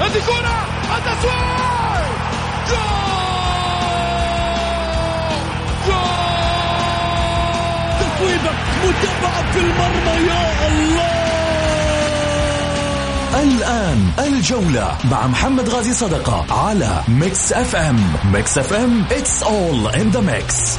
هذه كرة التسويق جول تسويبة متابعة في المرمى يا الله الآن الجولة مع محمد غازي صدقة على ميكس أف أم. ميكس أف أم it's all in the mix.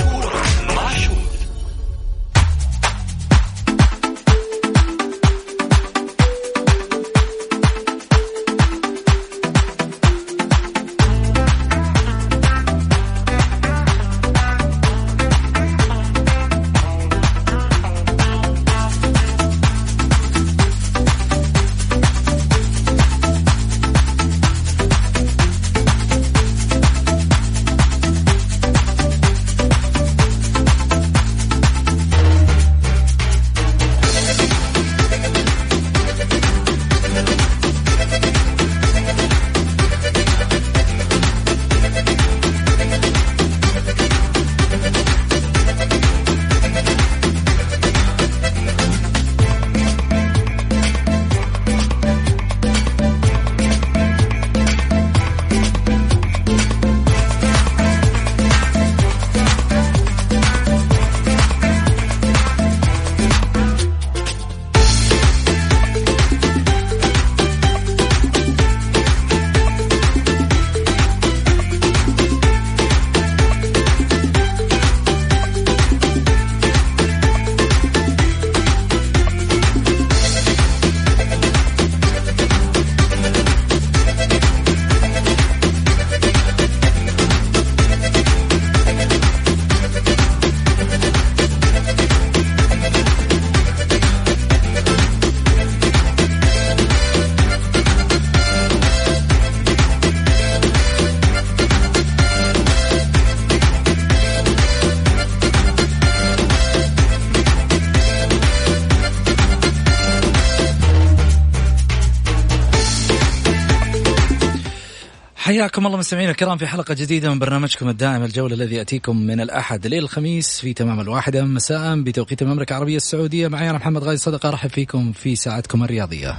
حياكم الله مستمعينا الكرام في حلقة جديدة من برنامجكم الدائم الجولة الذي يأتيكم من الأحد إلى الخميس في تمام الواحدة. مساء بتوقيت المملكة العربية السعودية. معي أنا محمد غازي صدقة أرحب فيكم في ساعتكم الرياضية.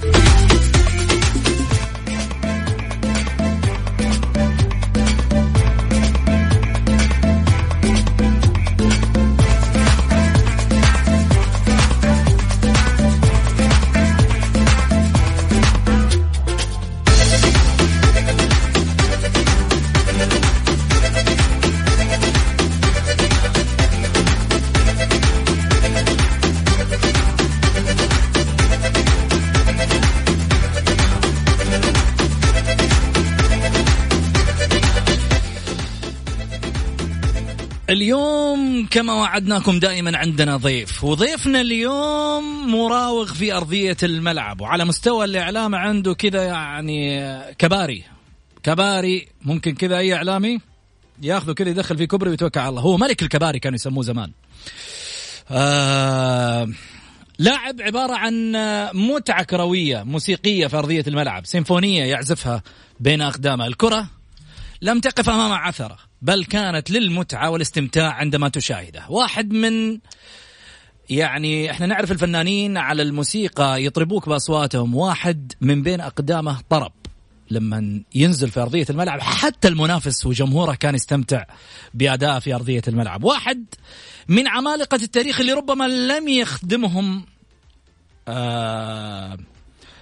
وعدناكم دائما عندنا ضيف. وضيفنا اليوم مراوغ في أرضية الملعب. وعلى مستوى الإعلام عنده كذا يعني كباري. كباري ممكن كذا أي إعلامي ياخذه كذا يدخل في كبري ويتوكل على الله. هو ملك الكباري كانوا يسموه زمان. آه لاعب عبارة عن متعة كروية موسيقية في أرضية الملعب. سيمفونية يعزفها بين أقدامه. الكرة لم تقف أمام عثرة. بل كانت للمتعة والاستمتاع عندما تشاهده. واحد من يعني إحنا نعرف الفنانين على الموسيقى يطربوك بأصواتهم. واحد من بين أقدامه طرب. لما ينزل في أرضية الملعب حتى المنافس وجمهوره كان يستمتع بادائه في أرضية الملعب. واحد من عمالقة التاريخ اللي ربما لم يخدمهم آه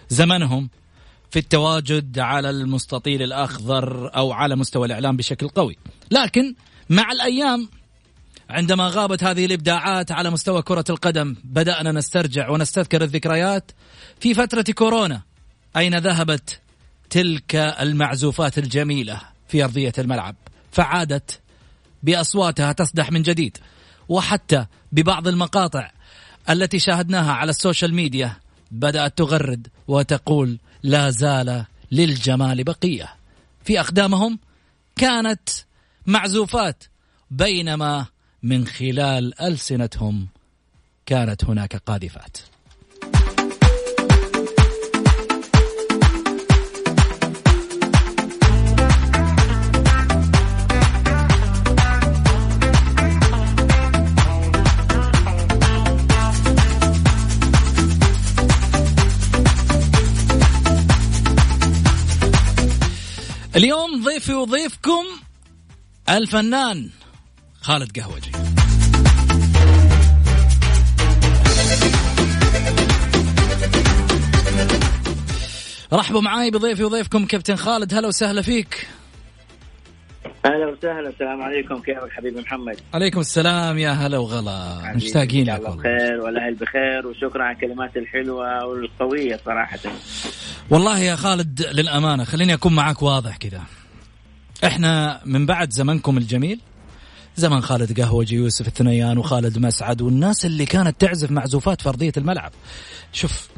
زمنهم في التواجد على المستطيل الأخضر أو على مستوى الإعلام بشكل قوي. لكن مع الأيام عندما غابت هذه الإبداعات على مستوى كرة القدم بدأنا نسترجع ونستذكر الذكريات في فترة كورونا أين ذهبت تلك المعزوفات الجميلة في أرضية الملعب؟ فعادت بأصواتها تصدح من جديد وحتى ببعض المقاطع التي شاهدناها على السوشيال ميديا بدأت تغرد وتقول لا زال للجمال بقية. في أقدامهم كانت معزوفات بينما من خلال ألسنتهم كانت هناك قاذفات. اليوم ضيفي وضيفكم الفنان خالد قهوجي. رحبوا معاي بضيفي وضيفكم كابتن خالد. هلا وسهلا فيك. أهلا وسهلا. السلام عليكم. كيفك حبيبي محمد؟ عليكم السلام. يا هلا وغلا. مشتاقين لك الله بخير والأهل بخير وشكرا على الكلمات الحلوة والقوية صراحة. والله يا خالد للأمانة خليني أكون معك واضح كذا إحنا من بعد زمنكم الجميل زمن خالد قهوجي يوسف الثنيان وخالد مسعد والناس اللي كانت تعزف معزوفات في ارضيه الملعب. شوف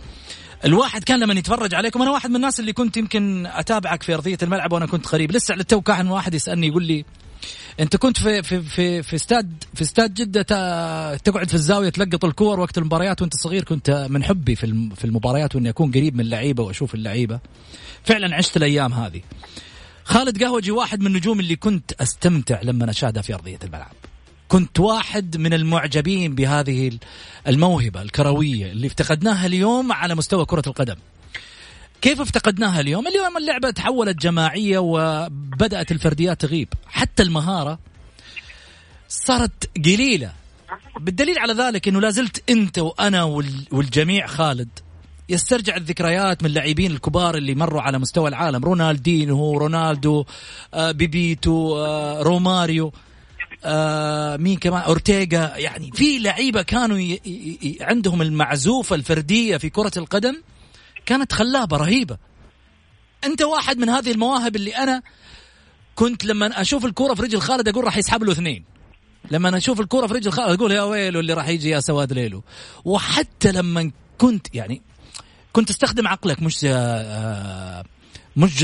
الواحد كان لما يتفرج عليكم أنا واحد من الناس اللي كنت يمكن أتابعك في أرضية الملعب وأنا كنت قريب لسه على التو كان واحد يسألني يقول لي أنت كنت في في في في استاد في استاد جدة تقعد في الزاوية تلقط الكور وقت المباريات وأنت صغير؟ كنت من حبي في في المباريات وأني أكون قريب من اللعيبة وأشوف اللعيبة. فعلا عشت الأيام هذه. خالد قهوجي واحد من النجوم اللي كنت أستمتع لما أشاهدها في أرضية الملعب كنت واحد من المعجبين بهذه الموهبة الكروية اللي افتقدناها اليوم على مستوى كرة القدم كيف افتقدناها اليوم؟ اليوم اللعبة تحولت جماعية وبدأت الفرديات تغيب، حتى المهارة صارت قليلة. بالدليل على ذلك إنه لازلت أنت وأنا والجميع خالد يسترجع الذكريات من اللاعبين الكبار اللي مروا على مستوى العالم. رونالدينو رونالدو آه، بيبيتو آه، روماريو آه مين كمان؟ أورتيغا. يعني في لعيبة كانوا. عندهم المعزوفة الفردية في كرة القدم كانت خلابة رهيبة. أنت واحد من هذه المواهب اللي أنا كنت لما أشوف الكورة في رجل خالد أقول راح يسحب له اثنين. لما أشوف الكورة في رجل خالد أقول يا ويلو اللي راح يجي يا سواد ليلو. وحتى لما كنت يعني كنت استخدم عقلك مش آه، مش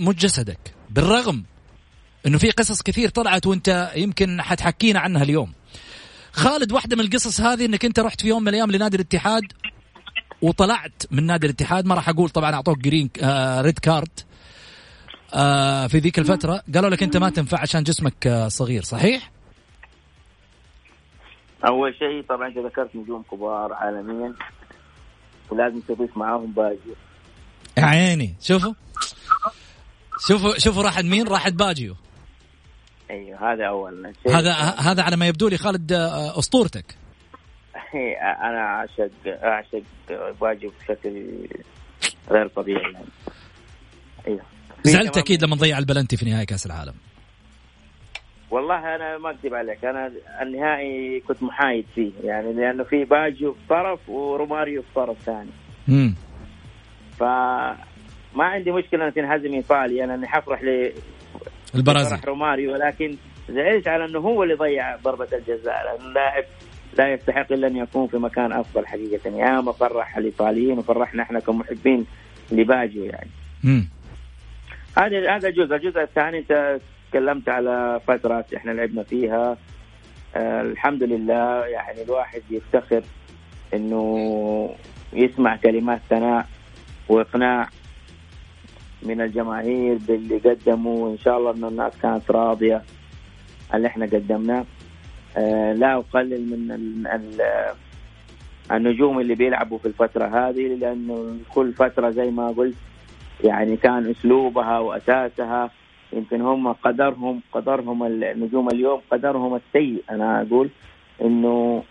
مش جسدك. بالرغم إنه في قصص كثير طلعت وأنت يمكن حتحكينا عنها اليوم. خالد واحدة من القصص هذه إنك أنت رحت في يوم من الأيام لنادي الاتحاد وطلعت من نادي الاتحاد. ما راح أقول طبعا أعطوك green آه red card آه في ذيك الفترة. قالوا لك أنت ما تنفع عشان جسمك آه صغير صحيح؟ أول شيء طبعا أنت ذكرت نجوم كبار عالميا. ولازم تضيف معاهم باجيو. يا عيني. شوفوا. شوفوا شوفوا راحت مين؟ راحت باجيو. أيوه هذا أول. شيء هذا هذا على ما يبدو لي خالد آه، أسطورتك. أنا اعشق أعشق باجيو بشكل غير طبيعي يعني. أيوه. زعلت أكيد لما ضيع البلنتي في نهائي كأس العالم. والله أنا ما أكذب عليك أنا النهائي كنت محايد فيه يعني لأنه في باجيو في طرف وروماريو في طرف ثاني امم فما عندي مشكلة أن تنهزم ايطاليا لاني حفرح ل البرازيل. روماريو ولكن زعلت على إنه هو اللي ضيع ضربة الجزاء لأنه اللاعب لا يستحق إلا أن يكون في مكان أفضل حقيقة. يا ما فرح الايطاليين وفرحنا إحنا كمحبين لباجيو يعني. امم هذا هذا جزء، الجزء الثاني أنت تكلمت على فترات إحنا لعبنا فيها. آه الحمد لله يعني الواحد يفتخر إنه يسمع كلمات ثناء وإقناع من الجماهير باللي قدموا وإن شاء الله إنه الناس كانت راضية اللي إحنا قدمناه. آه لا أقلل من ال ال النجوم اللي بيلعبوا في الفترة هذه لأنه كل فترة زي ما قلت يعني كان أسلوبها وأساسها يمكن هم قدرهم قدرهم النجوم اليوم قدرهم السيء. أنا أقول إنه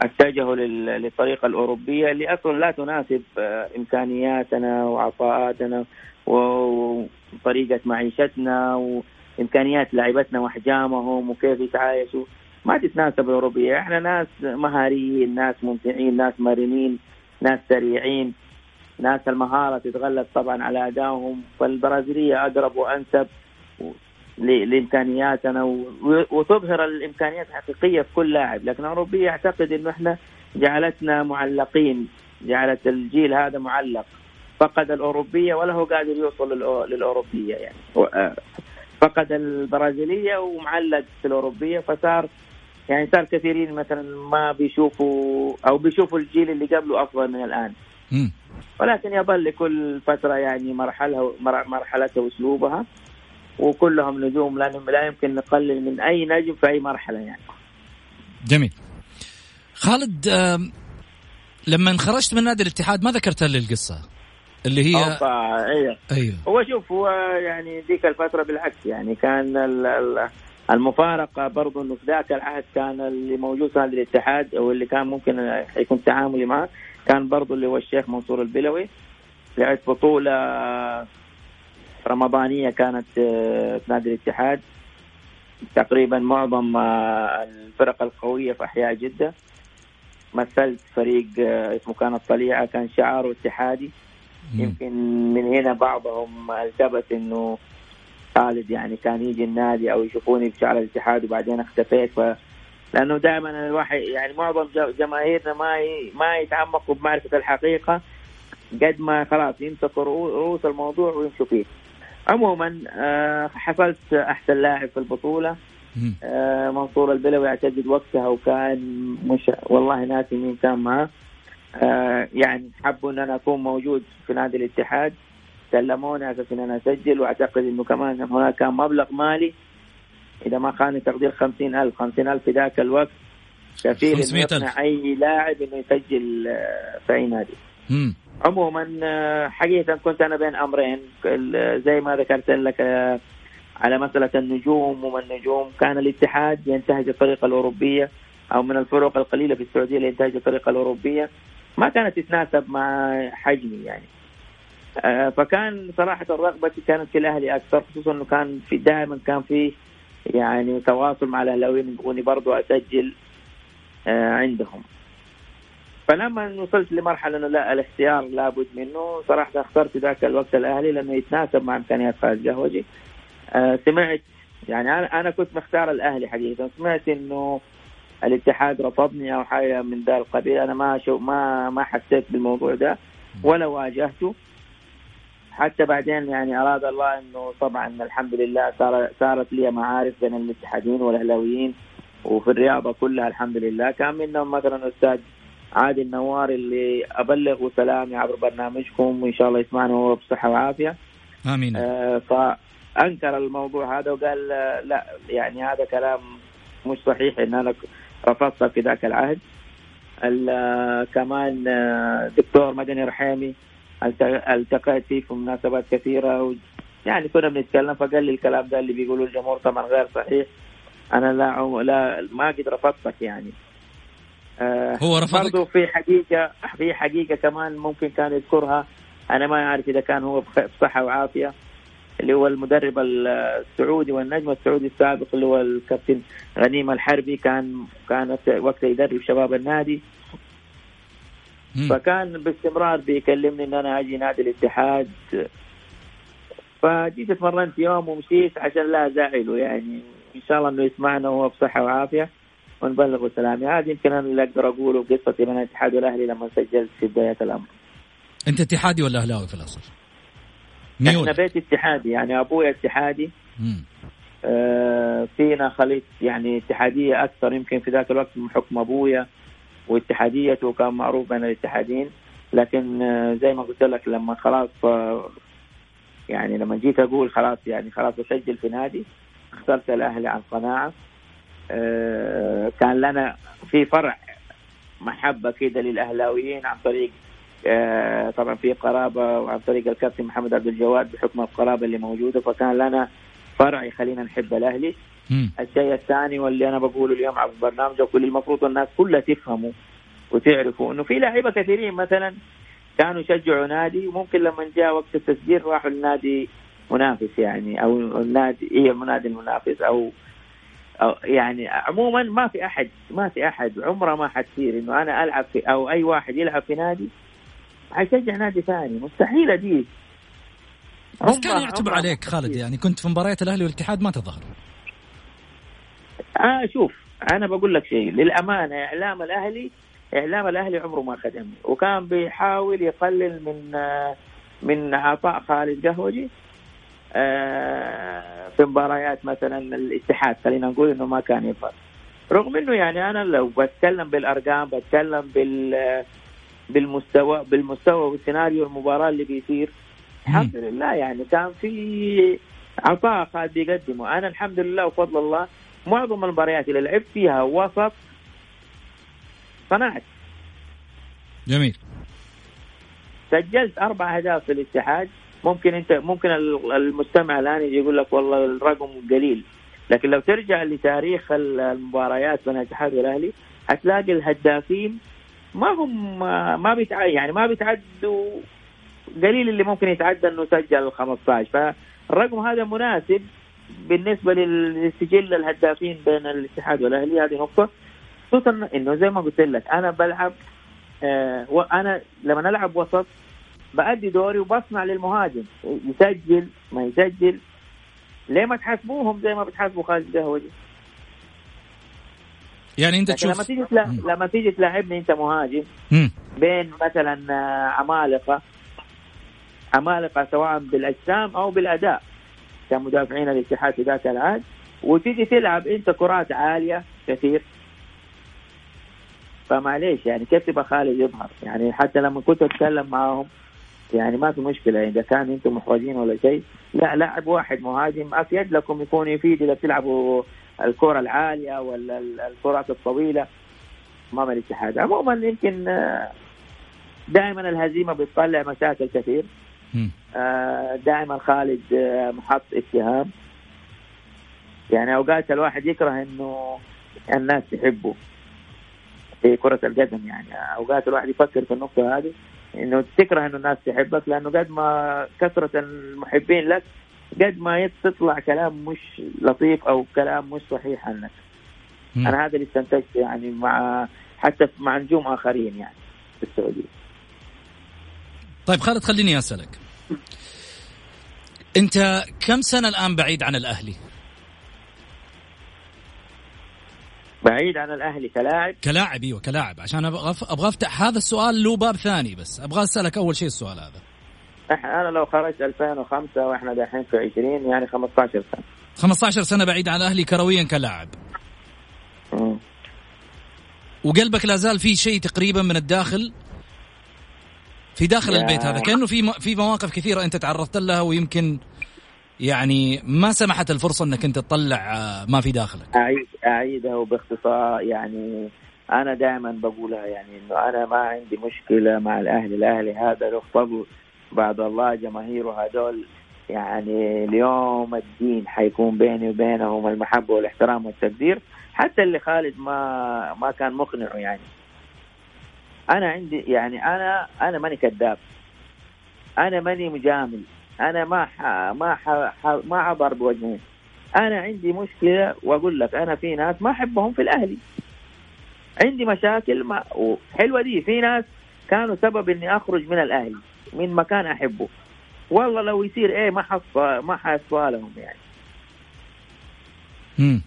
اتجهوا للطريقة الأوروبية اللي أصلا لا تناسب آه، إمكانياتنا وعطاءاتنا وطريقة معيشتنا وإمكانيات لاعبتنا وأحجامهم وكيف يتعايشوا. ما تتناسب الأوروبية. إحنا ناس مهاريين ناس ممتعين ناس مرنين ناس سريعين. ناس المهارة تتغلب طبعا على أدائهم فالبرازيلية أقرب وأنسب لإمكانياتنا وتظهر الإمكانيات الحقيقية في كل لاعب، لكن الاوروبيه أعتقد إنه إحنا جعلتنا معلقين، جعلت الجيل هذا معلق، فقد الأوروبية ولا هو قادر يوصل للأوروبية يعني. فقد البرازيلية ومعلق في الأوروبية فصار يعني صار كثيرين مثلا ما بيشوفوا أو بيشوفوا الجيل اللي قبله أفضل من الآن. ولكن يظل لكل فترة يعني مرحلها مرحلتها واسلوبها وكلهم نجوم لا لا يمكن نقلل من أي نجم في أي مرحلة يعني. جميل. خالد لما خرجت من نادي الاتحاد ما ذكرت لي القصة. اللي هي أيوه أيوه هو شوف هو يعني ذيك الفترة بالعكس يعني كان المفارقة برضو إنه في ذاك العهد كان اللي موجود في الاتحاد أو اللي كان ممكن يكون تعاملي معه كان برضو اللي هو الشيخ منصور البلوي لعبت بطولة رمضانية كانت آه، في نادي الاتحاد. تقريبا معظم آه، الفرق القوية في أحياء جدة. مثلت فريق آه، اسمه كان الطليعة كان شعاره اتحادي. يمكن من هنا بعضهم التبس إنه خالد يعني كان يجي النادي أو يشوفوني بشعر الاتحاد وبعدين اختفيت. ف لأنه دائما الواحد يعني معظم جماهيرنا ما ما يتعمقوا بمعرفة الحقيقة قد ما خلاص يمسكوا رؤوس الموضوع ويمشوا فيه. عموما آه، حصلت احسن لاعب في البطولة. آه، منصور البلوي اعتقد وقتها وكان مش والله ناسي مين كان معه آه، يعني حبوا إن أنا أكون موجود في نادي الاتحاد. كلموني على أساس ان أنا أسجل وأعتقد إنه كمان هناك كان مبلغ مالي إذا ما خاني تقدير خمسين ألف خمسين ألف في ذاك الوقت كثير إنه يقنع أي لاعب إنه يسجل في أي نادي. عموما آه، حقيقة كنت أنا بين أمرين. زي ما ذكرت لك آه، على مسألة النجوم وما النجوم كان الاتحاد ينتهج الطريقة الأوروبية أو من الفرق القليلة في السعودية اللي ينتهج الطريقة الأوروبية. ما كانت تتناسب مع حجمي يعني. آه، فكان صراحة الرغبة كانت في الأهلي أكثر خصوصا إنه كان في دائما كان في يعني تواصل مع الأهلاويين يبغوني برضو أسجل عندهم. فلما وصلت لمرحلة إنه لا الاختيار لابد منه صراحة اخترت ذاك الوقت الأهلي لأنه يتناسب مع إمكانيات خالد قهوجي آه سمعت يعني أنا أنا كنت مختار الأهلي حقيقة. سمعت إنه الاتحاد رفضني أو حاجة من ذا القبيل. أنا ما شو ما ما حسيت بالموضوع ده ولا واجهته. حتى بعدين يعني أراد الله إنه طبعا الحمد لله صار صارت لي معارف بين الاتحادين والأهلاويين وفي الرياضة كلها الحمد لله. كان منهم مثلا أستاذ عادل النوار اللي أبلغه سلامي عبر برنامجكم وإن شاء الله يسمعنا وهو بصحة وعافية. آمين. آه فأنكر الموضوع هذا وقال لا يعني هذا كلام مش صحيح إن أنا رفضت في ذاك العهد. كمان آه، دكتور مدني رحيمي التقيت فيه في مناسبات كثيرة و يعني كنا بنتكلم فقال لي الكلام ده اللي بيقولوا الجمهور طبعا غير صحيح. أنا لا لا ما قد رفضتك يعني. آه هو رفضك؟ برضه في حقيقه في حقيقة كمان ممكن كان يذكرها. أنا ما أعرف إذا كان هو بصحة وعافية اللي هو المدرب السعودي والنجم السعودي السابق اللي هو الكابتن غنيم الحربي كان كان وقتها يدرب شباب النادي. فكان باستمرار بيكلمني إن أنا أجي نادي الاتحاد. فجيت اتمرنت يوم ومشيت عشان لا ازعله يعني. إن شاء الله إنه يسمعنا وهو بصحة وعافية ونبلغ سلامي. هذا يمكن أنا اللي أقدر أقوله قصتي بين الاتحاد والأهلي لما سجلت في بداية الأمر. أنت اتحادي ولا أهلاوي في الأصل؟ ميول. إحنا بيت اتحادي يعني أبوي اتحادي. آه فينا خليط يعني اتحادية أكثر يمكن في ذاك الوقت من حكم أبويا. واتحاديته كان معروف بين الاتحادين لكن آه زي ما قلت لك لما خلاص آه يعني لما جيت أقول خلاص يعني خلاص أسجل في نادي اخترت الأهلي عن قناعه آه، كان لنا في فرع محبة كده للأهلاويين عن طريق طبعا في قرابة وعن طريق الكابتن محمد عبد الجواد بحكم القرابة اللي موجودة فكان لنا فرع يخلينا نحب الأهلي. الشيء الثاني واللي أنا بقوله اليوم على البرنامج وكل المفروض الناس كلها تفهمه وتعرفوا إنه في لعيبة كثيرين مثلا كانوا يشجعوا نادي وممكن لما جاء وقت التسجيل راحوا النادي منافس يعني أو النادي هي النادي المنافس أو أو يعني عموما ما في أحد ما في أحد عمره ما حتصير إنه أنا ألعب في أو أي واحد يلعب في نادي حيشجع نادي ثاني. مستحيل دي بس كان يعتب عليك خالد يعني كنت في مباريات الأهلي والاتحاد ما تظهر. آه شوف أنا بقول لك شيء للأمانة إعلام الأهلي إعلام الأهلي عمره ما خدمني. وكان بيحاول يقلل من آه من عطاء خالد قهوجي آه، في مباريات مثلا الاتحاد خلينا نقول إنه ما كان يفرق رغم إنه يعني أنا لو بتكلم بالأرقام بتكلم بال بالمستوى بالمستوى والسيناريو المباراة اللي بيصير الحمد لله يعني كان في عطاء خالد بيقدمه. أنا الحمد لله وفضل الله معظم المباريات اللي لعبت فيها وسط صنعت جميل. سجلت أربع أهداف في الاتحاد. ممكن انت ممكن المستمع الآن يجي يقول لك والله الرقم قليل. لكن لو ترجع لتاريخ المباريات بين الاتحاد والأهلي حتلاقي الهدافين ما هم ما بيتع يعني ما بيتعدوا قليل اللي ممكن يتعدى إنه سجل ال 15 فالرقم هذا مناسب بالنسبة للسجل الهدافين بين الاتحاد والأهلي هذه نقطة. خصوصا إنه زي ما قلت لك أنا بلعب آه وأنا لما ألعب وسط بأدي دوري وبصنع للمهاجم. يسجل ما يسجل. ليه ما تحاسبوهم زي ما بتحاسبوا خالد قهوجي يعني أنت تشوف لما تيجي تلا... لما تيجي تلاعبني أنت مهاجم مم. بين مثلا آه، عمالقة عمالقة سواء بالأجسام أو بالأداء. كمدافعين الاتحاد في ذاك العهد. وتيجي تلعب أنت كرات عالية كثير. فمعليش يعني كيف تبغى خالد يظهر؟ يعني حتى لما كنت أتكلم معاهم يعني ما في مشكلة. إذا كان أنتم محرجين ولا شيء لا لاعب واحد مهاجم أفيد لكم يكون يفيد إذا بتلعبوا الكرة العالية ولا الكرات الطويلة. أمام الاتحاد. عموما يمكن آه، دائما الهزيمة بتطلع مشاكل كثير. دائما خالد آه، محط اتهام يعني أوقات الواحد يكره إنه الناس تحبه في كرة القدم يعني أوقات الواحد يفكر في النقطة هذه إنه تكره إنه الناس تحبك لأنه قد ما كثرة المحبين لك قد ما تطلع كلام مش لطيف أو كلام مش صحيح عنك. مم. أنا هذا اللي استنتجته يعني مع حتى مع نجوم آخرين يعني في السعودية. طيب خالد خليني أسألك. انت كم سنة الآن بعيد عن الأهلي؟ بعيد عن الأهلي كلاعب؟ كلاعب إيوه كلاعب. عشان أبغى أبغى أفتح هذا السؤال له باب ثاني بس. أبغى أسألك أول شيء السؤال هذا. أنا لو خرجت 2005 وإحنا دحين في 20 يعني 15 سنة. 15 سنة بعيد عن الأهلي كرويا كلاعب. وقلبك لا زال في شيء تقريبا من الداخل؟ في داخل البيت هذا كأنه في في مواقف كثيرة أنت تعرضت لها ويمكن يعني ما سمحت الفرصة أنك أنت تطلع آه، ما في داخلك. اعيد أعيدها باختصار يعني أنا دائما بقولها يعني إنه أنا ما عندي مشكلة مع الاهلي الاهلي هذا له فضل بعد الله جماهيره هذول. يعني اليوم الدين حيكون بيني وبينهم المحبة والاحترام والتقدير. حتى اللي خالد ما ما كان مقنعه يعني. أنا عندي يعني أنا أنا ماني كذاب. أنا ماني مجامل. أنا ما ح... ما ح... ما عبر بوجهين أنا عندي مشكلة وأقول لك أنا في ناس ما أحبهم في الأهلي. عندي مشاكل ما حلوة دي في ناس كانوا سبب إني أخرج من الأهلي من مكان أحبه. والله لو يصير إيه ما حصى ما حصفى لهم يعني. امم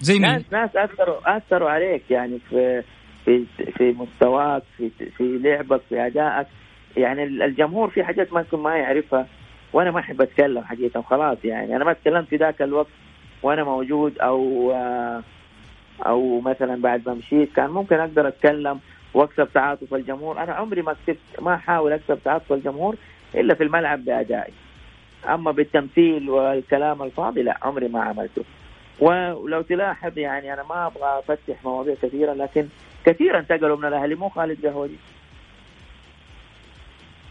زي مين؟ ناس ناس اثروا أثروا عليك يعني في في في مستواك في في لعبك في أدائك. يعني الجمهور في حاجات ما يكون ما يعرفها وأنا ما أحب أتكلم حقيقة خلاص يعني. أنا ما تكلمت في ذاك الوقت وأنا موجود أو أو مثلا بعد ما مشيت. كان ممكن أقدر أتكلم وأكسب تعاطف الجمهور. أنا عمري ما كسبت ما أحاول أكسب تعاطف الجمهور إلا في الملعب بأدائي. أما بالتمثيل والكلام الفاضي لا عمري ما عملته. ولو تلاحظ يعني أنا ما أبغى أفتح مواضيع كثيرة لكن كثيرا انتقلوا من الأهلي مو خالد قهوجي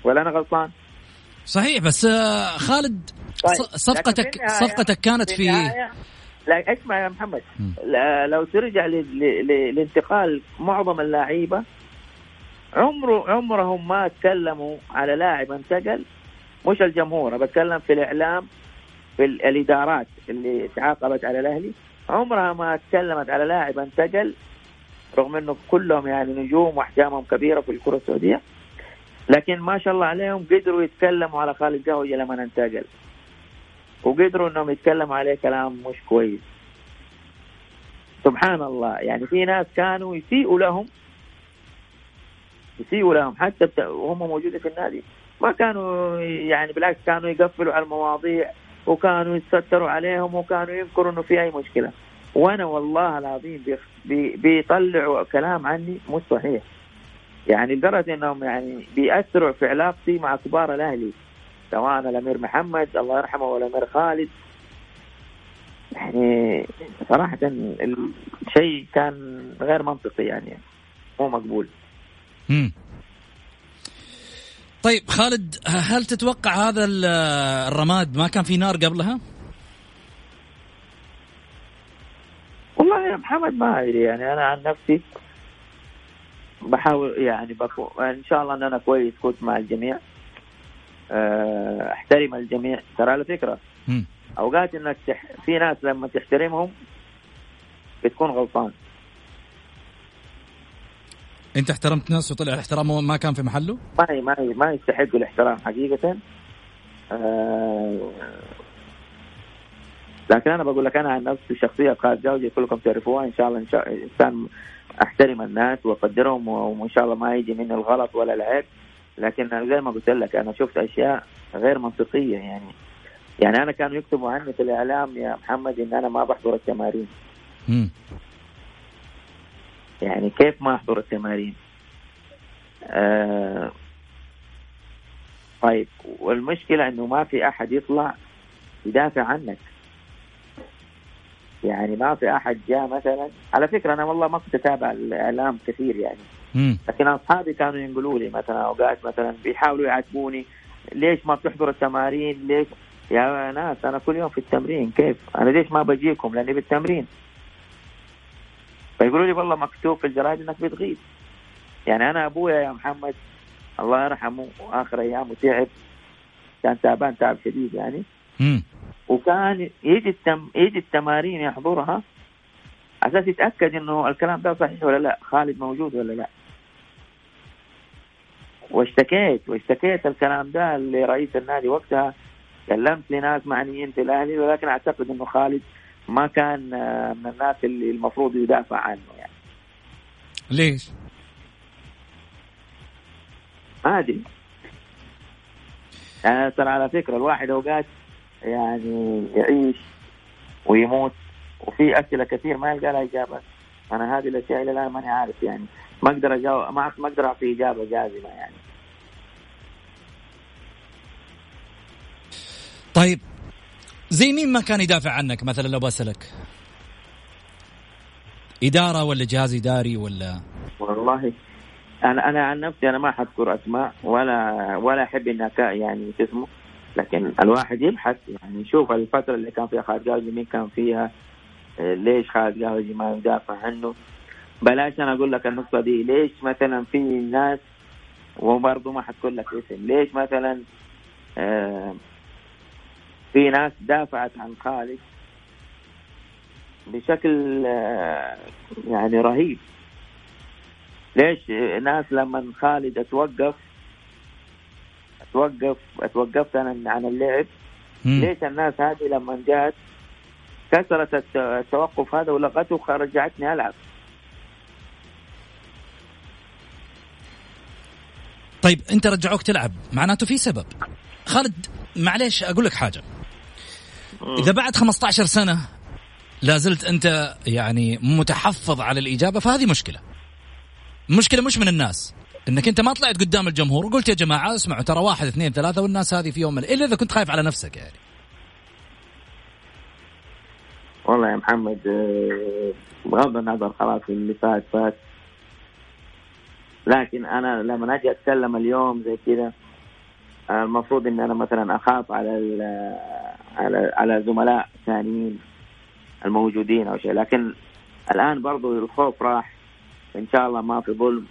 ولا أنا غلطان؟ صحيح بس آه، خالد طيب. صفقتك صفقتك كانت في, لا اسمع يا محمد. لو ترجع لانتقال معظم اللعيبه عمره عمرهم ما تكلموا على لاعب انتقل مش الجمهور بتكلم في الإعلام في الإدارات اللي تعاقبت على الأهلي. عمرها ما تكلمت على لاعب انتقل رغم إنه كلهم يعني نجوم وأحجامهم كبيرة في الكرة السعودية لكن ما شاء الله عليهم قدروا يتكلموا على خالد قهوجي لما انتقل وقدروا إنهم يتكلموا عليه كلام مش كويس. سبحان الله يعني في ناس كانوا يسيئوا لهم يسيئوا لهم حتى وهم موجودين في النادي. ما كانوا يعني بالعكس كانوا يقفلوا على المواضيع وكانوا يتستروا عليهم وكانوا يذكروا إنه في أي مشكلة. وأنا والله العظيم بيطلعوا كلام عني مش صحيح. يعني لدرجة إنهم يعني بيأثروا في علاقتي مع كبار الأهلي. سواء الأمير محمد الله يرحمه والأمير خالد. يعني صراحة الشيء كان غير منطقي يعني. مو مقبول. امم طيب خالد هل تتوقع هذا الرماد ما كان في نار قبلها؟ يا محمد ما أدري يعني أنا عن نفسي بحاول يعني بكون إن شاء الله إن أنا كويس كنت مع الجميع آه، أحترم الجميع ترى على فكرة م. أوقات إنك تح... في ناس لما تحترمهم بتكون غلطان أنت احترمت ناس وطلع الاحترام ما كان في محله؟ ما ما ما يستحقوا الاحترام حقيقة آه لكن أنا بقول لك أنا عن نفسي شخصية خالد جوزي كلكم تعرفوها إن شاء الله إن شاء إنسان أحترم الناس وأقدرهم وإن شاء الله ما يجي مني الغلط ولا العيب. لكن زي ما قلت لك أنا شفت أشياء غير منطقية يعني. يعني أنا كانوا يكتبوا عني في الإعلام يا محمد إن أنا ما بحضر التمارين. يعني كيف ما أحضر التمارين؟ آه طيب والمشكلة إنه ما في أحد يطلع يدافع عنك. يعني ما في أحد جاء مثلا. على فكرة أنا والله ما كنت أتابع الإعلام كثير يعني. مم. لكن أصحابي كانوا ينقلوا لي مثلا اوقات مثلا بيحاولوا يعاتبوني ليش ما بتحضر التمارين؟ ليش؟ يا ناس أنا كل يوم في التمرين كيف؟ أنا ليش ما بجيكم؟ لأني بالتمرين. فيقولوا لي والله مكتوب في الجرايد إنك بتغيب. يعني أنا أبويا يا محمد الله يرحمه آخر أيامه تعب. كان تعبان تعب شديد يعني. مم. وكان يجي التم... يجي التمارين يحضرها أساس يتأكد إنه الكلام ده صحيح ولا لا خالد موجود ولا لا. واشتكيت واشتكيت الكلام ده لرئيس النادي وقتها كلمت لناس معنيين في الأهلي ولكن أعتقد إنه خالد ما كان آه، من الناس اللي المفروض يدافع عنه يعني. ليش؟ ما أدري. يعني ترى على فكرة الواحد أوقات يعني يعيش ويموت. وفي اسئله كثير ما يلقى لها إجابة. أنا هذه الأشياء إلى الآن ماني عارف يعني. ما أقدر اجاوب ما ما أقدر أعطي إجابة جازمة يعني. طيب زي مين ما كان يدافع عنك مثلا لو بسألك إدارة ولا جهاز إداري ولا؟ والله أنا أنا عن نفسي أنا ما حذكر أسماء ولا ولا أحب اني أكا- يعني اسمه؟ لكن الواحد يبحث يعني يشوف الفترة اللي كان فيها خالد جاوجي مين كان فيها آه، ليش خالد جاوجي ما يدافع عنه. بلاش أنا أقول لك النقطة دي ليش مثلا في ناس وبرضه ما حتقول لك اسم ليش مثلا آه، في ناس دافعت عن خالد بشكل آه، يعني رهيب؟ ليش ناس لما خالد اتوقف اتوقف أتوقفت أنا عن اللعب. مم. ليش الناس هذه لما جات كسرت الت- التوقف هذا ولغته ورجعتني ألعب؟ طيب أنت رجعوك تلعب. معناته في سبب. خالد معليش أقول لك حاجة. إذا بعد 15 سنة لا زلت أنت يعني متحفظ على الإجابة فهذه مشكلة. المشكلة مش من الناس. إنك أنت ما طلعت قدام الجمهور وقلت يا جماعة اسمعوا ترى واحد اثنين ثلاثة والناس هذه في يوم من إلا إذا كنت خايف على نفسك يعني. والله يا محمد آه، بغض النظر خلاص اللي فات فات. لكن أنا لما أجي أتكلم اليوم زي كذا آه، المفروض ان أنا مثلا أخاف على ال- على على زملاء ثانيين الموجودين أو شيء. لكن الآن برضو الخوف راح إن شاء الله ما في ظلم.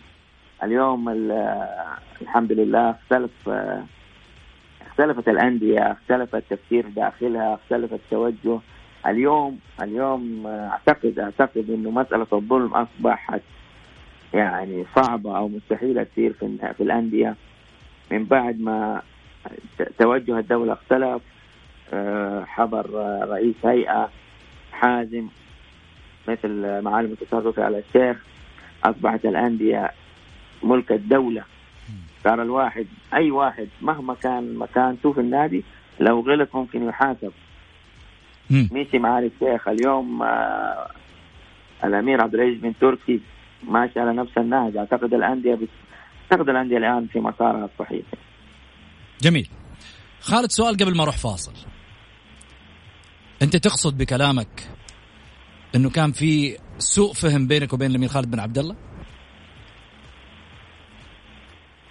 اليوم ال- الحمد لله اختلف اختلفت الأندية اختلف التفكير داخلها اختلف التوجه. اليوم اليوم أعتقد أعتقد إنه مسألة الظلم أصبحت يعني صعبة أو مستحيلة تصير في في الأندية. من بعد ما توجه الدولة اختلف آه، حضر رئيس هيئة حازم مثل معالي المستشار رفيع على الشيخ أصبحت الأندية ملك الدولة. صار الواحد أي واحد مهما كان مكانته في النادي لو غلط ممكن يحاسب. مشي معالي الشيخ اليوم آه الأمير عبد العزيز بن تركي ماشي على نفس النهج. أعتقد الأندية بت... أعتقد الأندية الآن في مسارها الصحيح. جميل. خالد سؤال قبل ما أروح فاصل. أنت تقصد بكلامك إنه كان في سوء فهم بينك وبين الأمير خالد بن عبد الله؟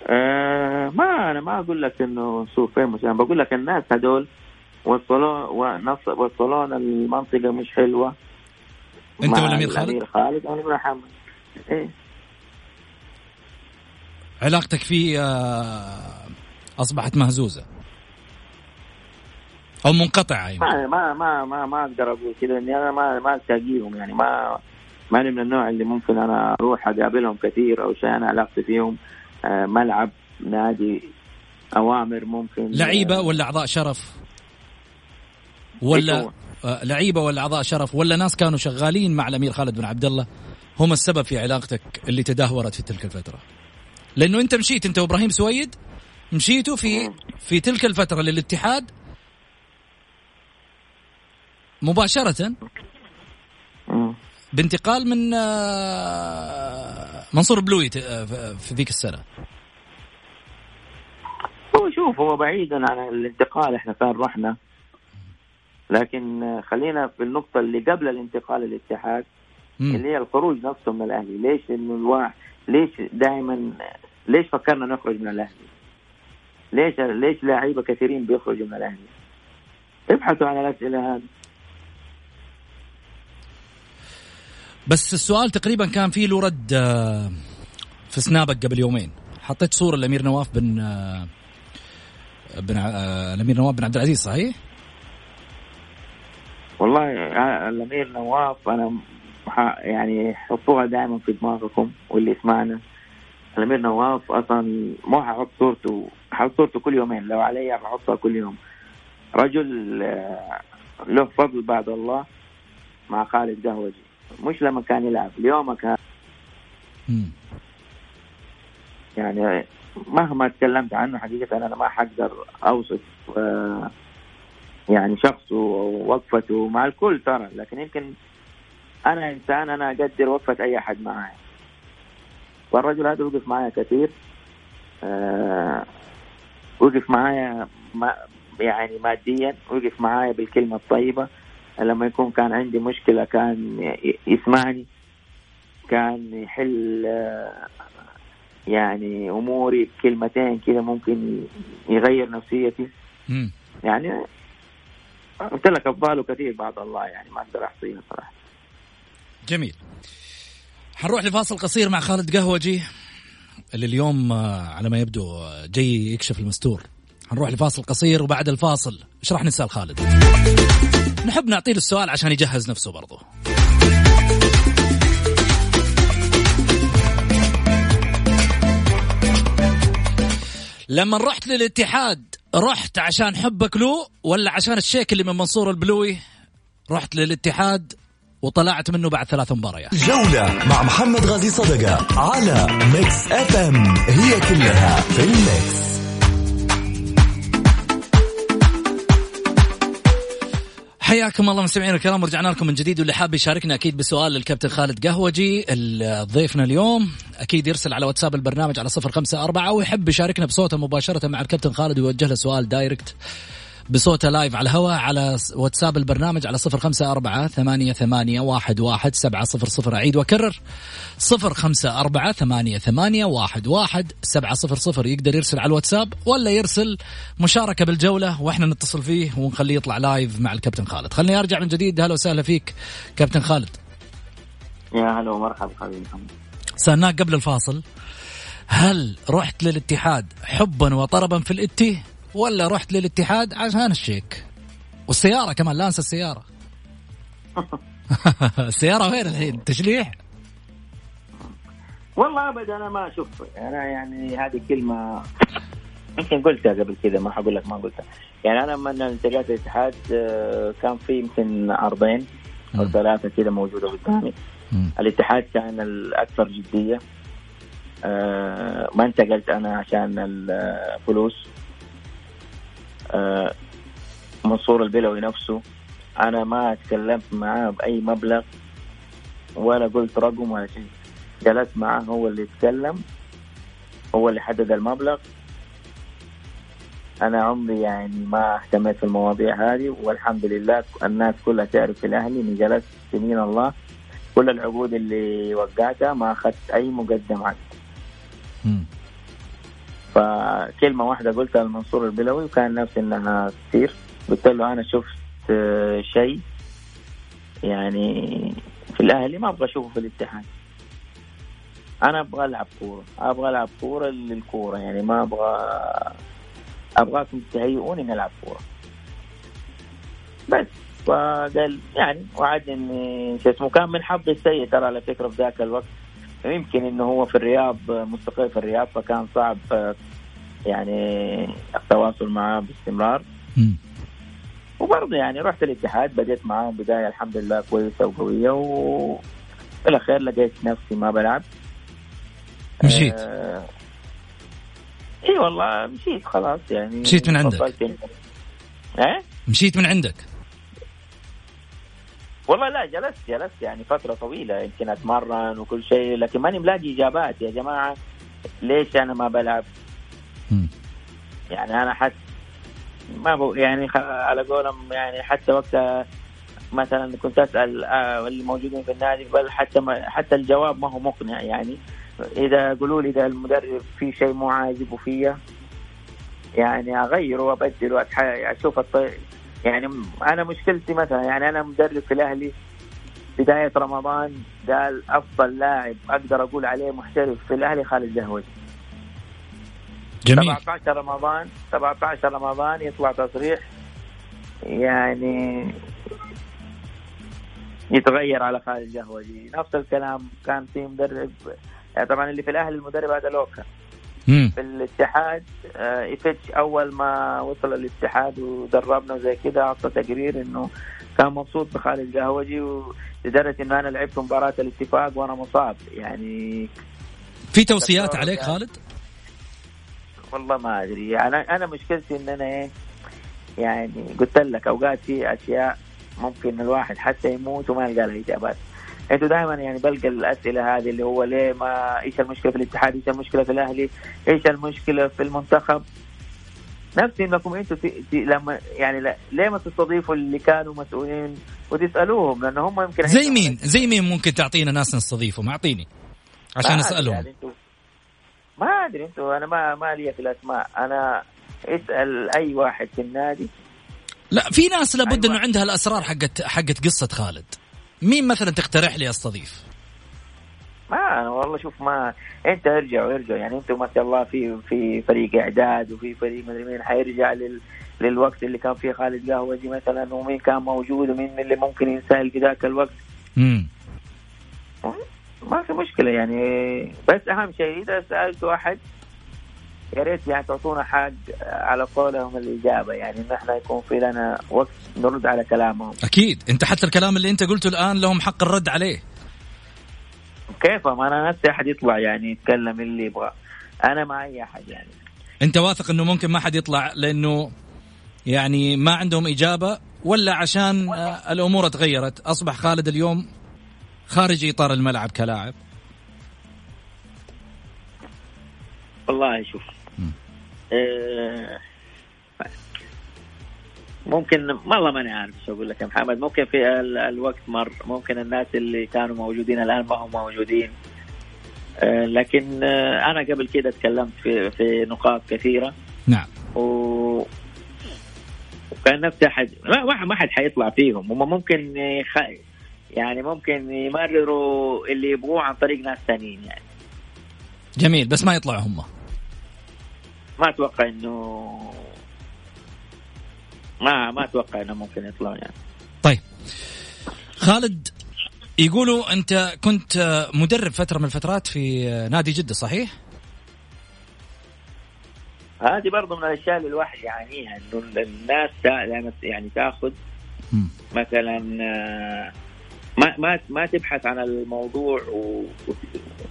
آه ما أنا ما أقول لك إنه سوء فهم أنا بقول لك الناس هذول وصلوا وصلونا المنطقة مش حلوة. أنت ولا امير خالد؟ امير خالد أنا محمد إيه. علاقتك فيه آه، أصبحت مهزوزة؟ أو منقطعة يعني. ما ما ما ما, ما أقدر أقول كذا إني أنا ما ما التقيهم يعني ما ماني من النوع اللي ممكن أنا أروح أقابلهم كثير أو شيء أنا علاقتي فيهم. ملعب نادي أوامر ممكن لعيبة ولا أعضاء شرف؟ ولا آه، لعيبة ولا أعضاء شرف؟ ولا ناس كانوا شغالين مع الأمير خالد بن عبد الله؟ هم السبب في علاقتك اللي تدهورت في تلك الفترة. لأنه أنت مشيت أنت وإبراهيم سويد مشيتوا في في تلك الفترة للاتحاد؟ مباشرة؟ بانتقال من آه، منصور بلوي آه، في ذيك السنة. هو شوف هو بعيدا عن الانتقال إحنا فين رحنا. لكن خلينا في النقطة اللي قبل الانتقال للاتحاد اللي هي الخروج نفسه من الأهلي، ليش إنه الواحد ليش دائما ليش فكرنا نخرج من الأهلي؟ ليش ليش لاعيبة كثيرين بيخرجوا من الأهلي؟ ابحثوا عن الأسئلة هذه. بس السؤال تقريبا كان فيه له رد آه، في سنابك قبل يومين. حطيت صورة الأمير نواف بن آه، بن آه، الأمير نواف بن عبد العزيز صحيح؟ والله الأمير نواف أنا يعني حطوها دائما في دماغكم واللي يسمعنا. الأمير نواف أصلا مو ححط صورته ححط صورته كل يومين. لو علي بحطها كل يوم. رجل له فضل بعد الله مع خالد قهوجي. مش لما كان يلعب اليوم كان. يعني مهما تكلمت عنه حقيقة أنا ما حقدر أوصف آه، يعني شخصه ووقفته مع الكل ترى لكن يمكن أنا إنسان أنا أقدر وقفة أي أحد معي. والرجل هذا وقف معي كثير أه وقف معايا ما يعني ماديا وقف معايا بالكلمة الطيبة. لما يكون كان عندي مشكلة كان يسمعني كان يحل يعني أموري بكلمتين كذا ممكن يغير نفسيتي. يعني قلت لك افضاله كثير بعد الله يعني ما أقدر احصيها صراحة. جميل. حنروح لفاصل قصير مع خالد قهوجي اللي اليوم على ما يبدو جاي يكشف المستور. حنروح لفاصل قصير وبعد الفاصل. إيش راح نسأل خالد؟ نحب نعطيه السؤال عشان يجهز نفسه برضه لما رحت للاتحاد رحت عشان حبك له ولا عشان الشيك اللي من منصور البلوي؟ رحت للاتحاد وطلعت منه بعد ثلاث مباريات. جولة مع محمد غازي صدقة على Mix FM it's all in the mix حياكم الله مستمعينا الكرام ورجعنا لكم من جديد واللي حاب يشاركنا أكيد بسؤال للكابتن خالد قهوجي ضيفنا اليوم أكيد يرسل على واتساب البرنامج على صفر خمسة أربعة ويحب يشاركنا بصوته مباشرة مع الكابتن خالد ويوجه له سؤال direct. بصوته live على الهواء على واتساب البرنامج على صفر خمسة أربعة ثمانية, ثمانية واحد, واحد سبعة صفر صفر. أعيد وأكرر. صفر خمسة أربعة ثمانية, ثمانية واحد, واحد سبعة صفر صفر. يقدر يرسل على الواتساب ولا يرسل مشاركة بالجولة وإحنا نتصل فيه ونخليه يطلع لايف مع الكابتن خالد. خليني أرجع من جديد. هلا وسهلا فيك كابتن خالد. يا هلا ومرحبا حبيبي سألناك قبل الفاصل هل رحت للاتحاد حبا وطربا في الإتي؟ ولا رحت للاتحاد عشان الشيك. والسيارة كمان لا أنسى السيارة. السيارة وين الحين؟ تشليح؟ والله ابدا أنا ما أشوف أنا يعني هذه كلمة يمكن قلتها قبل كذا ما حقول لك ما قلتها. يعني أنا لما انتقلت الاتحاد آه، كان في يمكن عرضين أو ثلاثة كذا موجودة قدامي. الاتحاد كان الأكثر جدية. آه، ما انتقلت أنا عشان الفلوس آه، منصور البلوي نفسه. أنا ما تكلمت معاه بأي مبلغ ولا قلت رقم ولا شيء. جلست معاه هو اللي يتكلم هو اللي حدد المبلغ. أنا عمري يعني ما اهتميت في المواضيع هذه والحمد لله الناس كلها تعرف في الأهلي إني جلست سنين الله. كل العقود اللي وقعتها ما أخذت أي مقدمات. فكلمة واحدة قلتها لمنصور البلوي وكان نفسي إنها تصير قلت له أنا شفت آه، شيء يعني في الأهلي ما أبغى أشوفه في الاتحاد. أنا أبغى ألعب كورة أبغى ألعب كورة للكورة يعني ما أبغى أبغاكم تهيئوني نلعب كورة. بس فقال يعني وعدني شو اسمه كان من حظي السيء ترى على فكرة في ذاك الوقت. يمكن إنه هو في الرياض مستقر في الرياض فكان صعب يعني التواصل معاه باستمرار. وبرضه يعني رحت الاتحاد بديت معاهم بداية الحمد لله كويسة وقوية وفي الأخير لقيت نفسي ما بلعب. مشيت. آه إي والله مشيت خلاص يعني. مشيت من عندك. إيه؟ مشيت من عندك. والله لا جلست جلست يعني فترة طويلة يمكن أتمرن وكل شيء لكن ماني ملاقي إجابات. يا جماعة ليش أنا ما بلعب؟ يعني أنا حتى ما بو يعني على قولهم يعني حتى وقت مثلا كنت أسأل آه، الموجودين في النادي بل حتى ما حتى الجواب ما هو مقنع يعني. إذا قولوا لي إذا المدرب في شيء مو عاجبه فيا يعني اغيره وأبدل واشوف الطي... يعني أنا مشكلتي مثلا يعني أنا مدرب في الأهلي بداية رمضان قال أفضل لاعب أقدر أقول عليه محترف في الأهلي خالد زهوي جميل. 17 رمضان 17 رمضان يطلع تصريح يعني يتغير على خالد جهوجي نفس الكلام كان في مدرب يعني طبعا اللي في الأهلي المدرب هذا لوكا. في الاتحاد آه إفتش أول ما وصل الاتحاد ودربنا وزي كذا أعطى تقرير إنه كان مبسوط بخالد قهوجي لدرجة إنه أنا لعبت مباراة الاتفاق وأنا مصاب. يعني في توصيات عليك خالد؟ والله ما أدري. أنا أنا مشكلتي إن أنا إيه يعني قلت لك أوقات في أشياء ممكن الواحد حتى يموت وما يلقى لها إجابات. أنتوا دائما يعني بلقى الأسئلة هذه اللي هو ليه ما إيش المشكلة في الاتحاد؟ إيش المشكلة في الأهلي؟ إيش المشكلة في المنتخب؟ نفسي إنكم أنتوا لما يعني لا ليه ما تستضيفوا اللي كانوا مسؤولين وتسألوهم؟ لأن هم يمكن زي مين؟ زي مين ممكن تعطينا ناس نستضيفهم؟ أعطيني عشان أسألهم. يعني ما أدري أنتوا أنا ما ما لي في الأسماء. أنا اسأل أي واحد في النادي. لا في ناس لابد إنه عندها الأسرار حقت حقت قصة خالد. مين مثلا تقترح لي استضيف؟ ما أنا والله شوف ما أنت ارجعوا ارجعوا يعني أنتم ما شاء الله في في فريق إعداد وفي فريق مدري مين حيرجع لل للوقت اللي كان فيه خالد قهوجي مثلا ومين كان موجود ومين اللي ممكن ينسال في ذاك الوقت. امم ما في مشكلة يعني بس أهم شيء إذا سألت احد يا ريت يعني تعطونا حق على قولهم الإجابة يعني إن إحنا يكون في لنا وقت نرد على كلامهم. أكيد أنت حتى الكلام اللي أنت قلته الآن لهم حق الرد عليه. كيف ما أنا نفسي أحد يطلع يعني يتكلم اللي يبغى أنا مع أي أحد يعني. أنت واثق إنه ممكن ما حد يطلع لأنه يعني ما عندهم إجابة ولا عشان الأمور تغيرت أصبح خالد اليوم خارج إطار الملعب كلاعب؟ والله شوف ممكن والله ماني عارف شو أقول لك يا محمد. ممكن في الوقت مر ممكن الناس اللي كانوا موجودين الآن ما هم موجودين. آه لكن آه أنا قبل كده تكلمت في في نقاط كثيرة. نعم. و وكان نفسي أحد ما ما حد حيطلع فيهم. هم ممكن يخ... يعني ممكن يمرروا اللي يبغوه عن طريق ناس ثانيين يعني. جميل بس ما يطلعوا هم. ما أتوقع إنه ما ما أتوقع إنه ممكن يطلعوا يعني. طيب. خالد يقولوا أنت كنت مدرب فترة من الفترات في نادي جدة صحيح؟ هذه برضه من الأشياء اللي الواحد يعانيها إنه الناس يعني تأخذ مثلا ما ما ما تبحث عن الموضوع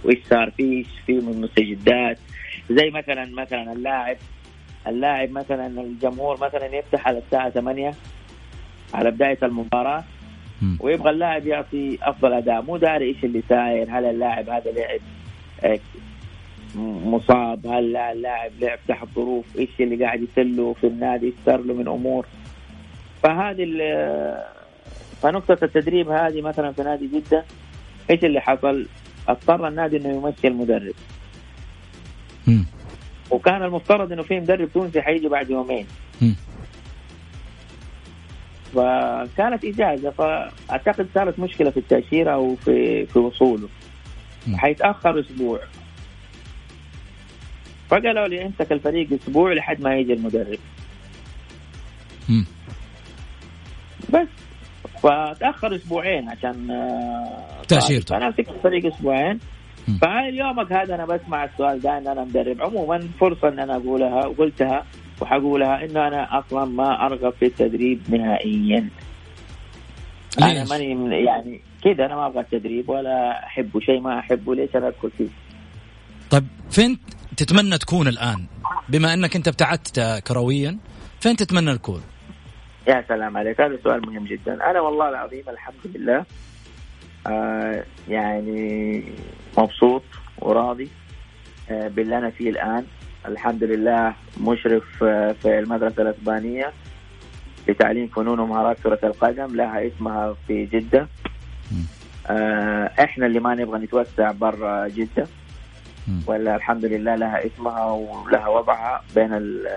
وايش صار فيه إيش فيه من مستجدات. زي مثلا مثلا اللاعب اللاعب مثلا الجمهور مثلا يفتح على الساعة 8 على بداية المباراة ويبغى اللاعب يعطي أفضل أداء مو داري إيش اللي ساير هل اللاعب هذا لعب آه، مصاب هل اللاعب لعب تحت ظروف إيش اللي قاعد يسله في النادي إيش صار له من أمور فهذه فنقطة التدريب هذه مثلا في نادي جدة إيش اللي حصل؟ اضطر النادي إنه يمشي المدرب. وكان المفترض إنه في مدرب تونسي حيجي بعد يومين. فكانت إجازة فأعتقد صارت مشكلة في التأشيرة أو في في وصوله. حيتأخر أسبوع فقالوا لي امسك الفريق أسبوع لحد ما يجي المدرب. بس فتاخر أسبوعين عشان آه، تأشيرته. فأنا مسكت الفريق أسبوعين مم. فاليومك هذا أنا بسمع السؤال ده إن أنا مدرب. عموما فرصة إن أنا أقولها وقلتها وحقولها إنه أنا أصلا ما أرغب في التدريب نهائيا. أنا؟ ماني يعني كذا أنا ما أبغى التدريب ولا أحبه شيء ما أحبه. ليش أنا أدخل فيه؟ طيب فين تتمنى تكون الآن؟ بما إنك أنت ابتعدت كرويا فين تتمنى تكون يا سلام عليك هذا سؤال مهم جدا. أنا والله العظيم الحمد لله آه يعني مبسوط وراضي. آه باللي أنا فيه الآن. الحمد لله مشرف آه في المدرسة الأسبانية لتعليم فنون ومهارات كرة القدم. لها اسمها في جدة. آه إحنا اللي ما نبغى نتوسع برا جدة. ولا الحمد لله لها اسمها ولها وضعها بين ال-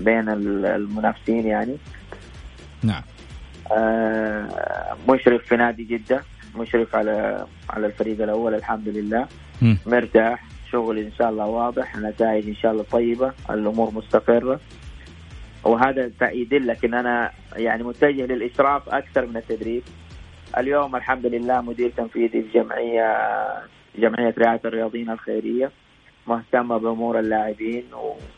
بين ال- المنافسين يعني. نعم. مشرف في نادي جدة. مشرف على على الفريق الأول الحمد لله. مرتاح شغل إن شاء الله واضح نتائج إن شاء الله طيبة الأمور مستقرة. وهذا يدلك إن أنا يعني متجه للإشراف أكثر من التدريب. اليوم الحمد لله مدير تنفيذي في جمعية جمعية رعاية الرياضيين الخيرية مهتمة بأمور اللاعبين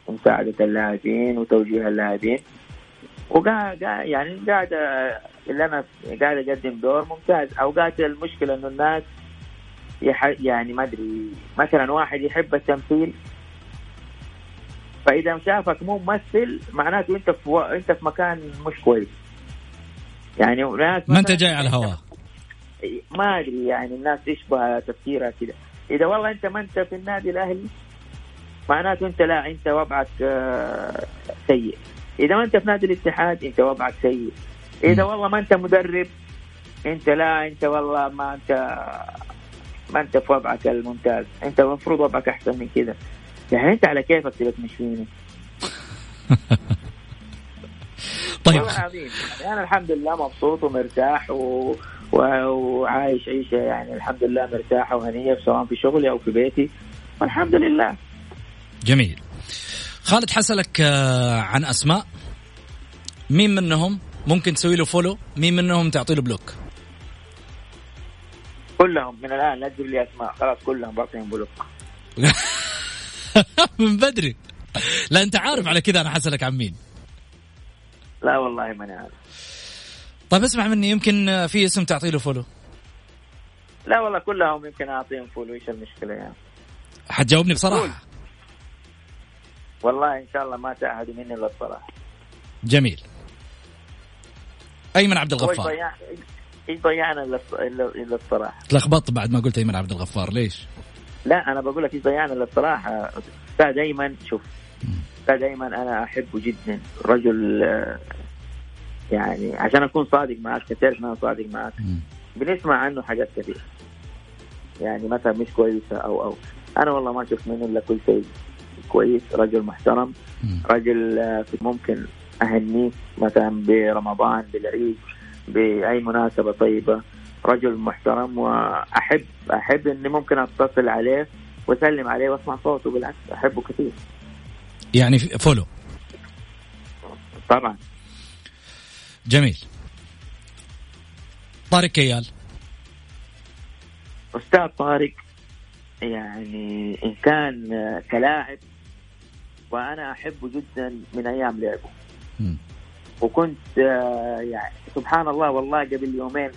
ومساعدة اللاعبين وتوجيه اللاعبين. وقاعد قاعد- يعني قاعد اللي أنا قاعد أقدم دور ممتاز. أوقات المشكلة إنه الناس يح يعني ما أدري مثلا واحد يحب التمثيل فإذا شافك مو ممثل معناته أنت في و... أنت في مكان مش كويس. يعني ناس ما أنت جاي على الهواء ما أدري يعني الناس تشبه تفكيرها كذا إذا والله أنت ما أنت في النادي الأهلي معناته أنت لا أنت وضعك آه، سيء. إذا ما أنت في نادي الاتحاد أنت وضعك سيء. إذا. والله ما أنت مدرب أنت لا أنت والله ما أنت ما أنت في وضعك الممتاز. أنت المفروض وضعك أحسن من كذا. يعني أنت على كيفك تبى تمشيني. طيب. والله العظيم يعني أنا الحمد لله مبسوط ومرتاح و... و... وعايش عيشة يعني الحمد لله مرتاحة وهنية سواء في شغلي أو في بيتي. والحمد لله. جميل. خالد حسألك آه، عن أسماء. مين منهم؟ ممكن تسوي له follow مين منهم تعطي له block كلهم من الآن لا تجيب لي أسماء. خلاص كلهم بعطيهم block من بدري. لا أنت عارف على كذا أنا حسألك عن مين. لا والله ماني عارف. طيب اسمع مني يمكن في اسم تعطي له follow لا والله كلهم يمكن أعطيهم follow إيش المشكلة يعني؟ حتجاوبني بصراحة؟ والله إن شاء الله ما تعهدوا مني إلا الصراحة. جميل. أيمن عبد الغفار. إيش ضيعنا الا الصراحة. تلخبطت بعد ما قلت أيمن عبد الغفار ليش؟ لا أنا بقول لك إيش ضيعنا الا الصراحة. أستاذ أيمن شوف. أستاذ أيمن أنا أحبه جدا. رجل آه، يعني عشان أكون صادق معك تعرف إن أنا صادق معك. بنسمع عنه حاجات كثير يعني مثلا مش كويسة أو أو. أنا والله ما شفت منه إلا كل شيء كويس. رجل محترم. رجل آه، ممكن اهنيه مثلا برمضان بالعيد بأي مناسبة طيبة. رجل محترم وأحب أحب إني ممكن أتصل عليه وأسلم عليه وأسمع صوته بالعكس أحبه كثير. يعني فولو طبعا. جميل. طارق كيال. أستاذ طارق يعني إن كان كلاعب وأنا أحبه جدا من أيام لعبه. وكنت آه، يعني سبحان الله والله قبل يومين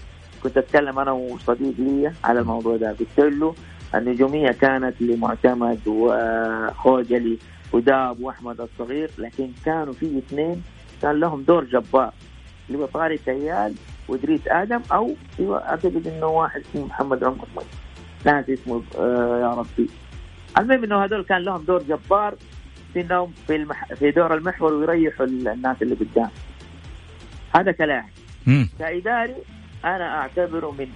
كنت أتكلم أنا وصديق لي على الموضوع ده. قلت له النجوميه كانت لمعتمد وخوجلي وداب وأحمد الصغير لكن كانوا في اثنين كان لهم دور جبار. اللي هو طارق كيال وادريس آدم أو أعتقد إنه واحد اسمه محمد عمر مي. ناسي اسمه آه يا ربي. المهم إنه هذول كان لهم دور جبار انهم في المح... في دور المحور ويريحوا الناس اللي قدام. هذا كلاعب. كإداري أنا أعتبره من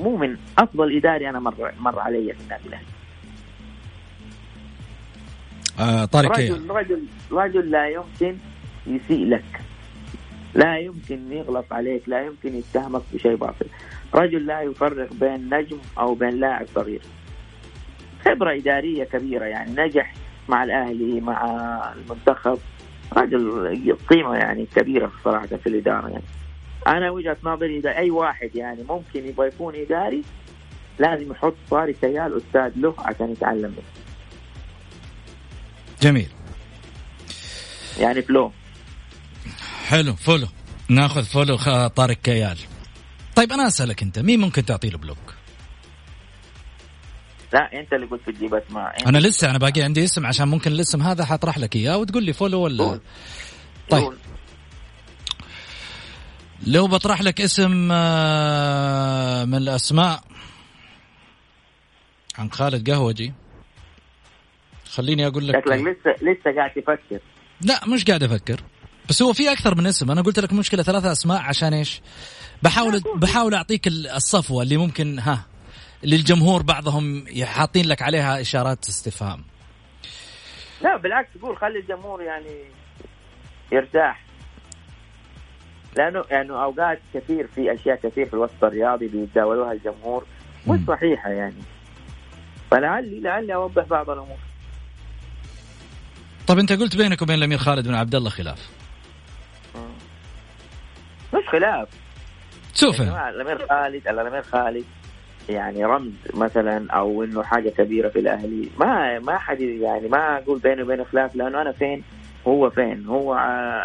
مو من أفضل إداري أنا مر مر علي في النادي الأهلي. آه طارق رجل رجل رجل لا يمكن يسيء لك. لا يمكن يغلط عليك لا يمكن يتهمك بشيء باطل. رجل لا يفرق بين نجم أو بين لاعب صغير. خبرة إدارية كبيرة يعني نجح مع الأهلي مع المنتخب. رجل قيمة يعني كبيرة صراحة في الإدارة يعني. أنا وجهة نظري إذا أي واحد يعني ممكن يبغى يكون إداري لازم يحط طارق كيال أستاذ له عشان يتعلم. منه جميل. يعني follow. حلو follow. ناخذ follow طارق كيال. طيب أنا أسألك أنت مين ممكن تعطي له block؟ لا أنت اللي قلت تجيب اسماء أنا لسه أنا باقي عندي اسم عشان ممكن الاسم هذا حطرح لك إياه وتقول لي follow ولا طيب. لو بطرح لك اسم آه، من الأسماء. عن خالد قهوجي. خليني أقول لك. شكلك لسه لسه قاعد تفكر. لا مش قاعد أفكر. بس هو في أكثر من اسم. أنا قلت لك مشكلة ثلاثة أسماء عشان إيش؟ بحاول بحاول أعطيك الصفوة اللي ممكن ها. للجمهور بعضهم حاطين لك عليها إشارات استفهام. لا بالعكس قول خلي الجمهور يعني يرتاح. لأنه يعني أوقات كثير في أشياء كثير في الوسط الرياضي بيتداولوها الجمهور مش صحيحة يعني. فلعلي لعلي أوضح بعض الأمور. طب أنت قلت بينك وبين الأمير خالد بن عبد الله خلاف. مش خلاف. شوف. الأمير خالد الأمير خالد. يعني رمز مثلا أو إنه حاجة كبيرة في الأهلي. ما ما حد يعني ما أقول بيني وبينه خلاف لأنه أنا فين؟ هو فين؟ هو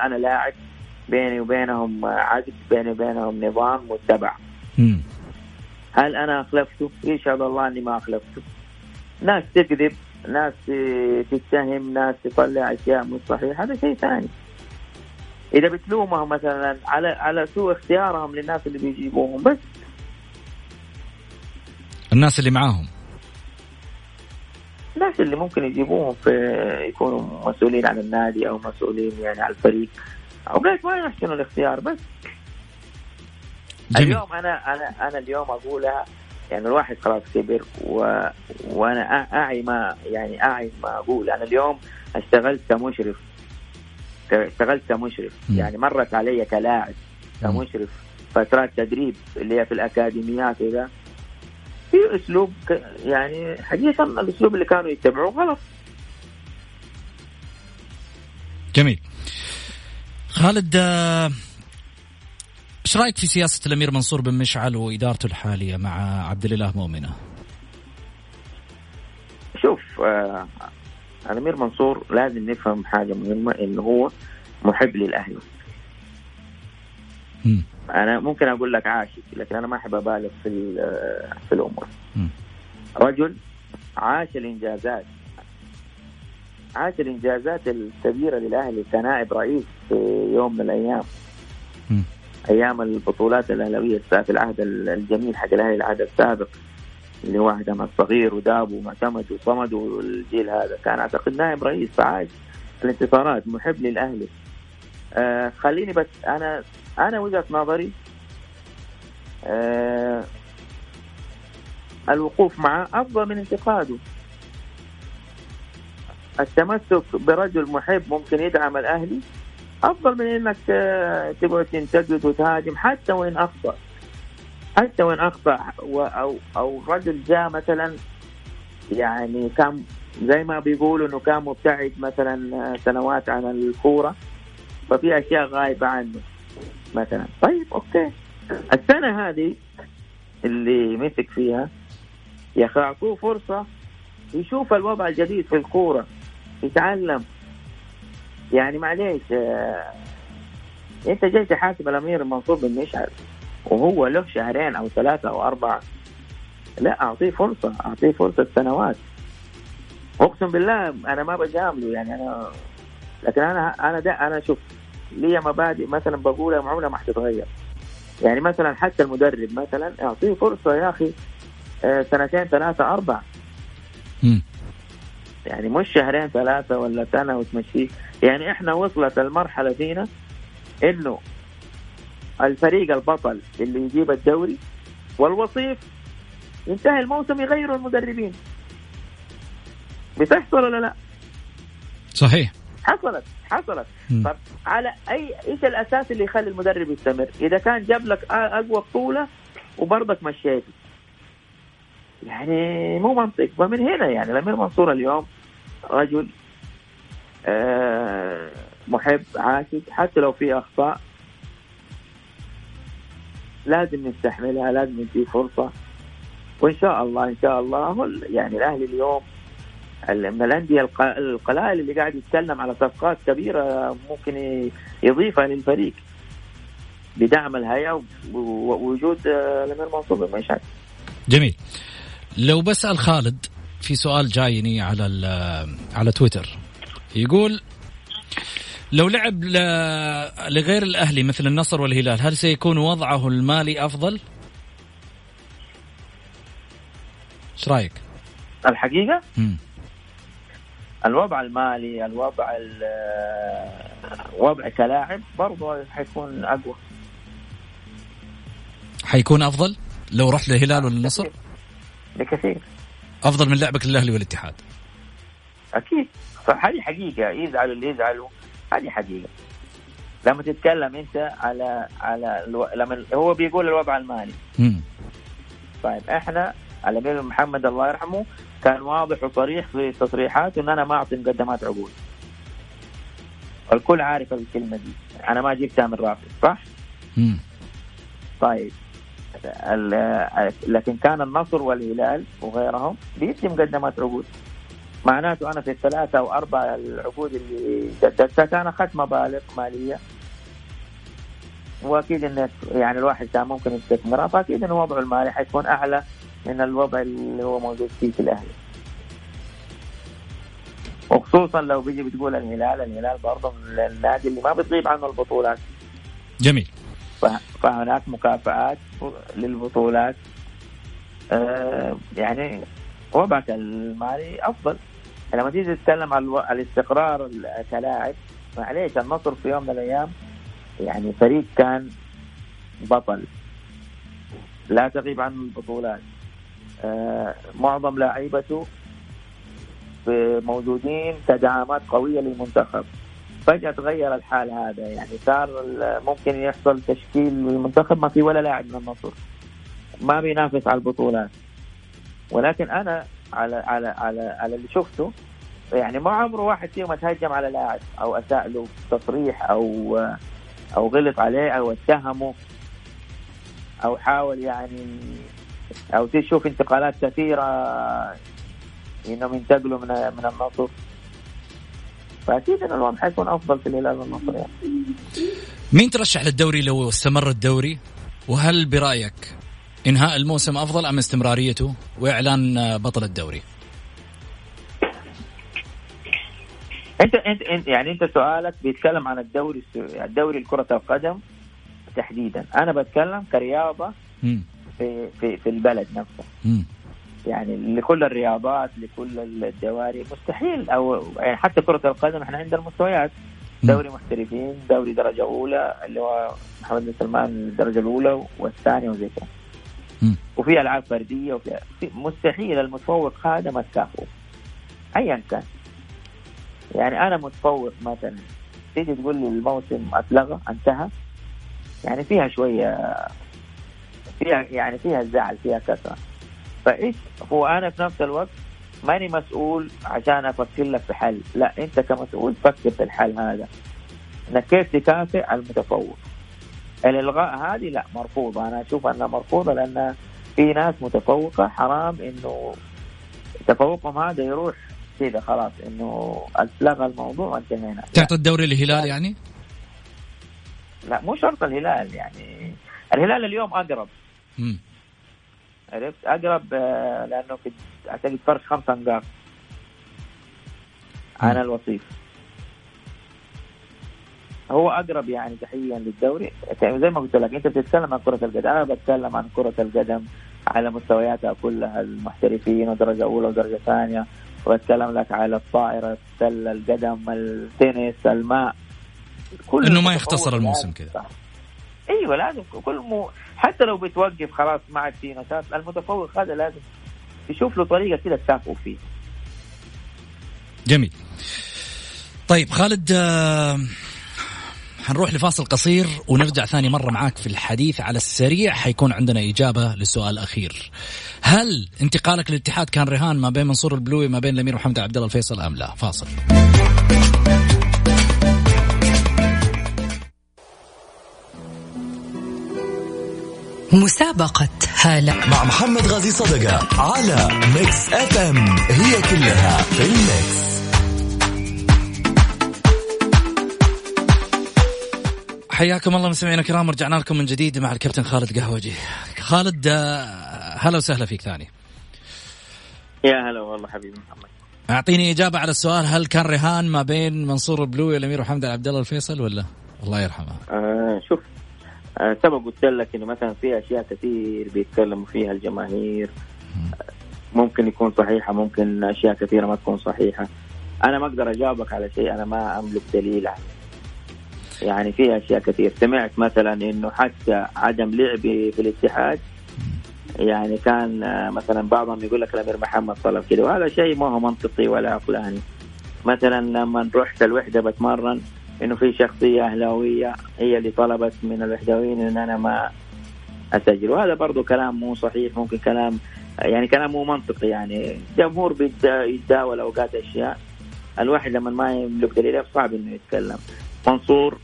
أنا لاعب بيني وبينهم عقد بيني وبينهم نظام متبع. هل أنا أخلفته؟ يشهد الله إني ما أخلفته. ناس تكذب ناس تتهم ناس تطلع أشياء مش صحيحة هذا شيء ثاني. إذا بتلومهم مثلا على على سوء اختيارهم للناس اللي بيجيبوهم بس الناس اللي معاهم. الناس اللي ممكن يجيبوهم في يكونوا مسؤولين عن النادي أو مسؤولين يعني على الفريق. اوقات ما يحسنوا الاختيار بس جميل. اليوم أنا أنا أنا اليوم أقولها يعني الواحد خلاص كبر و... وأنا أعي ما يعني أعي ما أقول. أنا اليوم اشتغلت كمشرف. اشتغلت كمشرف. م. يعني مرت علي كلاعب كمشرف. فترات تدريب اللي هي في الأكاديميات وذا. في أسلوب يعني حقيقة الأسلوب اللي كانوا يتبعوه غلط. جميل. خالد آه، إيش رأيك في سياسة الأمير منصور بن مشعل وإدارته الحالية مع عبد الإله مؤمنة؟ شوف آه الأمير منصور لازم نفهم حاجة مهمة إنه هو محب للاهلي أنا ممكن أقول لك عاشق لكن أنا ما أحب أبالغ في في الأمور. رجل عاش الإنجازات. عاش الإنجازات الكبيرة للأهلي كنائب رئيس في يوم من الأيام. م. أيام البطولات الأهلاوية في العهد الجميل حق الأهلي العهد السابق اللي هو عهد الصغير وداب ومعتمد وصمد والجيل هذا. كان أعتقد نائب رئيس فعاش الانتصارات محب للأهلي. آه خليني بس أنا أنا وجهة نظري آه الوقوف معه أفضل من انتقاده. التمسك برجل محب ممكن يدعم الأهلي أفضل من إنك آه، تقعد تنتقد وتهاجم حتى وإن أخطأ. حتى وإن أخطأ أو أو رجل جاء مثلا يعني كان زي ما بيقولوا إنه كان مبتعد مثلا آه، سنوات عن الكورة. ففي أشياء غايبة عنه مثلا. طيب أوكي. السنة هذه اللي مسك فيها يا أخي اعطوه فرصة يشوف الوضع الجديد في الكورة يتعلم. يعني معليش آه أنت جاي تحاسب الأمير منصور بن مشعل وهو له شهرين أو ثلاثة أو أربعة. لا أعطيه فرصة أعطيه فرصة سنوات. أقسم بالله أنا ما بجامله يعني أنا لكن أنا أنا ده أنا شوف لي مبادئ مثلا بقولها عمرها ما حتتغير يعني مثلا حتى المدرب مثلا أعطيه فرصة يا أخي آه، سنتين ثلاثة أربع يعني مش شهرين ثلاثة ولا سنة وتمشيه. يعني إحنا وصلت المرحلة فينا إنه الفريق البطل اللي يجيب الدوري والوصيف ينتهي الموسم يغيروا المدربين. بتحصل ولا لا؟ صحيح. حصلت حصلت. طب على أي إيش الأساس اللي يخلي المدرب يستمر؟ إذا كان جاب لك أقوى بطولة وبرضك مشيته. يعني مو منطق ومن هنا يعني الأمير منصور اليوم رجل آه، محب عاشق حتى لو في أخطاء لازم نستحملها لازم نديه فرصة وإن شاء الله إن شاء الله يعني الأهلي اليوم الانديه الق- القلائل اللي قاعد يتكلم على صفقات كبيرة ممكن يضيفها للفريق بدعم الهيئة ووجود آه، الامير منصور بالمشهد جميل لو بسأل خالد في سؤال جايني على على تويتر يقول لو لعب لغير الأهلي مثل النصر والهلال هل سيكون وضعه المالي أفضل؟ إيش رأيك؟ الحقيقة مم. الوضع المالي الوضع ال- الوضع كلاعب برضه حيكون أقوى. حيكون أفضل لو رحت للهلال ولا النصر؟ بكثير. أفضل من لعبك للأهلي والاتحاد. أكيد. فهذه حقيقة. يزعلوا اللي يزعلوا. هذه حقيقة. لما تتكلم أنت على على ألو... لما هو بيقول الوضع المالي. مم. طيب إحنا الامير محمد الله يرحمه كان واضح وصريح في تصريحاته إن أنا ما أعطي مقدمات عقود الكل عارف الكلمة دي. أنا ما جبتها من رافض صح؟ مم. طيب. لكن كان النصر والهلال وغيرهم بيدي مقدمات عقود معناته أنا في الثلاثة أو أربع العقود اللي جددتها أنا اخذت مبالغ مالية. وأكيد انك يعني الواحد كان ممكن يستثمرها فأكيد إن وضعه المالي حيكون أعلى. من الوضع اللي هو موجود فيه في الأهلي. وخصوصا لو بيجي بتقول الهلال الهلال برضه من النادي اللي ما بتغيب عنه البطولات. جميل. فهناك مكافآت للبطولات. آه، يعني وضعك المالي أفضل. لما تيجي تتكلم عن الاستقرار ال- كلاعب معليش النصر في يوم من الأيام يعني فريق كان بطل. لا تغيب عنه البطولات. معظم لاعيبته موجودين كدعامات قوية للمنتخب. فجأة تغير الحال هذا يعني صار ممكن يحصل تشكيل المنتخب ما في ولا لاعب من النصر. ما بينافس على البطولات. ولكن أنا على على على على اللي شفته يعني ما عمره واحد فيهم اتهجم على لاعب أو أساء له تصريح أو أو غلط عليه أو اتهمه أو حاول يعني أو تشوف انتقالات كثيرة إنهم ينتقلوا من من النصر فأكيد إن الوضع حيكون أفضل في الهلال والنصر يعني. مين ترشح للدوري لو استمر الدوري وهل برأيك إنهاء الموسم أفضل أم استمراريته وإعلان آه، بطل الدوري انت انت يعني أنت سؤالك بيتكلم عن الدوري الدوري كرة القدم تحديدا أنا بتكلم كرياضة. في في في البلد نفسه. يعني لكل الرياضات لكل الدواري مستحيل. أو يعني حتى كرة القدم إحنا عندنا المستويات. دوري محترفين دوري درجة أولى اللي هو محمد بن سلمان الدرجة الأولى والثانية وزي كذا. وفي ألعاب فردية وفي في- مستحيل المتفوق هذا ما تكافئه أيا كان. يعني أنا متفوق مثلا. تيجي تقول لي الموسم أتلغى انتهى. يعني فيها شوية فيها يعني فيها زعل فيها كثرة فإيش؟ هو أنا في نفس الوقت ماني مسؤول عشان أفكر لك في حل. لا أنت كمسؤول فكر في الحل هذا. إنك كيف تكافئ المتفوق؟ الإلغاء هذه لا مرفوضة. أنا أشوف أنها مرفوضة لأن في ناس متفوقة حرام إنه تفوقهم هذا يروح كذا خلاص إنه اتلغى الموضوع وانتهينا. تعطي الدوري للهلال يعني؟ لا مو شرط الهلال يعني. الهلال اليوم أقرب. مم. عرفت؟ أقرب آه، لأنه في أعتقد فرق خمسة نقاط عن الوصيف. هو أقرب يعني تحديدا للدوري. زي ما قلت لك أنت بتتكلم عن كرة القدم. أنا بتكلم عن كرة القدم على مستوياتها كلها المحترفين ودرجة أولى ودرجة ثانية. وبتكلم لك على الطائرة السلة القدم التنس الماء. كل إنه ما يختصر الموسم لازم- كذا. أيوه لازم كل مو حتى لو بتوقف خلاص ما عاد في نشاط المتفوق هذا لازم تشوف له طريقة كده تكافئه فيه. جميل. طيب خالد آه، حنروح لفاصل قصير ونرجع ثاني مرة معاك في الحديث على السريع. حيكون عندنا إجابة للسؤال الأخير. هل انتقالك للاتحاد كان رهان ما بين منصور البلوي ما بين الأمير محمد عبد الله الفيصل أم لا؟ فاصل. مسابقة هالة. مع محمد غازي صدقة على Mix FM it's all in the mix حياكم الله مستمعينا الكرام رجعنا لكم من جديد مع الكابتن خالد قهوجي. خالد آه، هلا وسهلا فيك ثاني. يا هلا والله حبيبي محمد. أعطيني إجابة على السؤال هل كان رهان ما بين منصور البلوي والأمير محمد عبد الله الفيصل ولا؟ الله يرحمه. آه شوف آه قلت لك إنه مثلا في أشياء كثير بيتكلموا فيها الجماهير. ممكن يكون صحيحة ممكن أشياء كثيرة ما تكون صحيحة. أنا ما أقدر أجاوبك على شيء أنا ما أملك دليل عليه. يعني في أشياء كثير. سمعت مثلا إنه حتى عدم لعبي في الاتحاد يعني كان آه، مثلا بعضهم يقول لك الأمير محمد طلب كذا وهذا شيء ما هو منطقي ولا عقلاني. مثلا لما رحت الوحدة بتمرن إنه في شخصية أهلاوية هي اللي طلبت من الوحداويين إن أنا ما أسجل. وهذا برضو كلام مو صحيح ممكن كلام يعني كلام مو منطقي. يعني الجمهور يتداول أوقات أشياء. الواحد لما ما يملك دليل صعب إنه يتكلم. منصور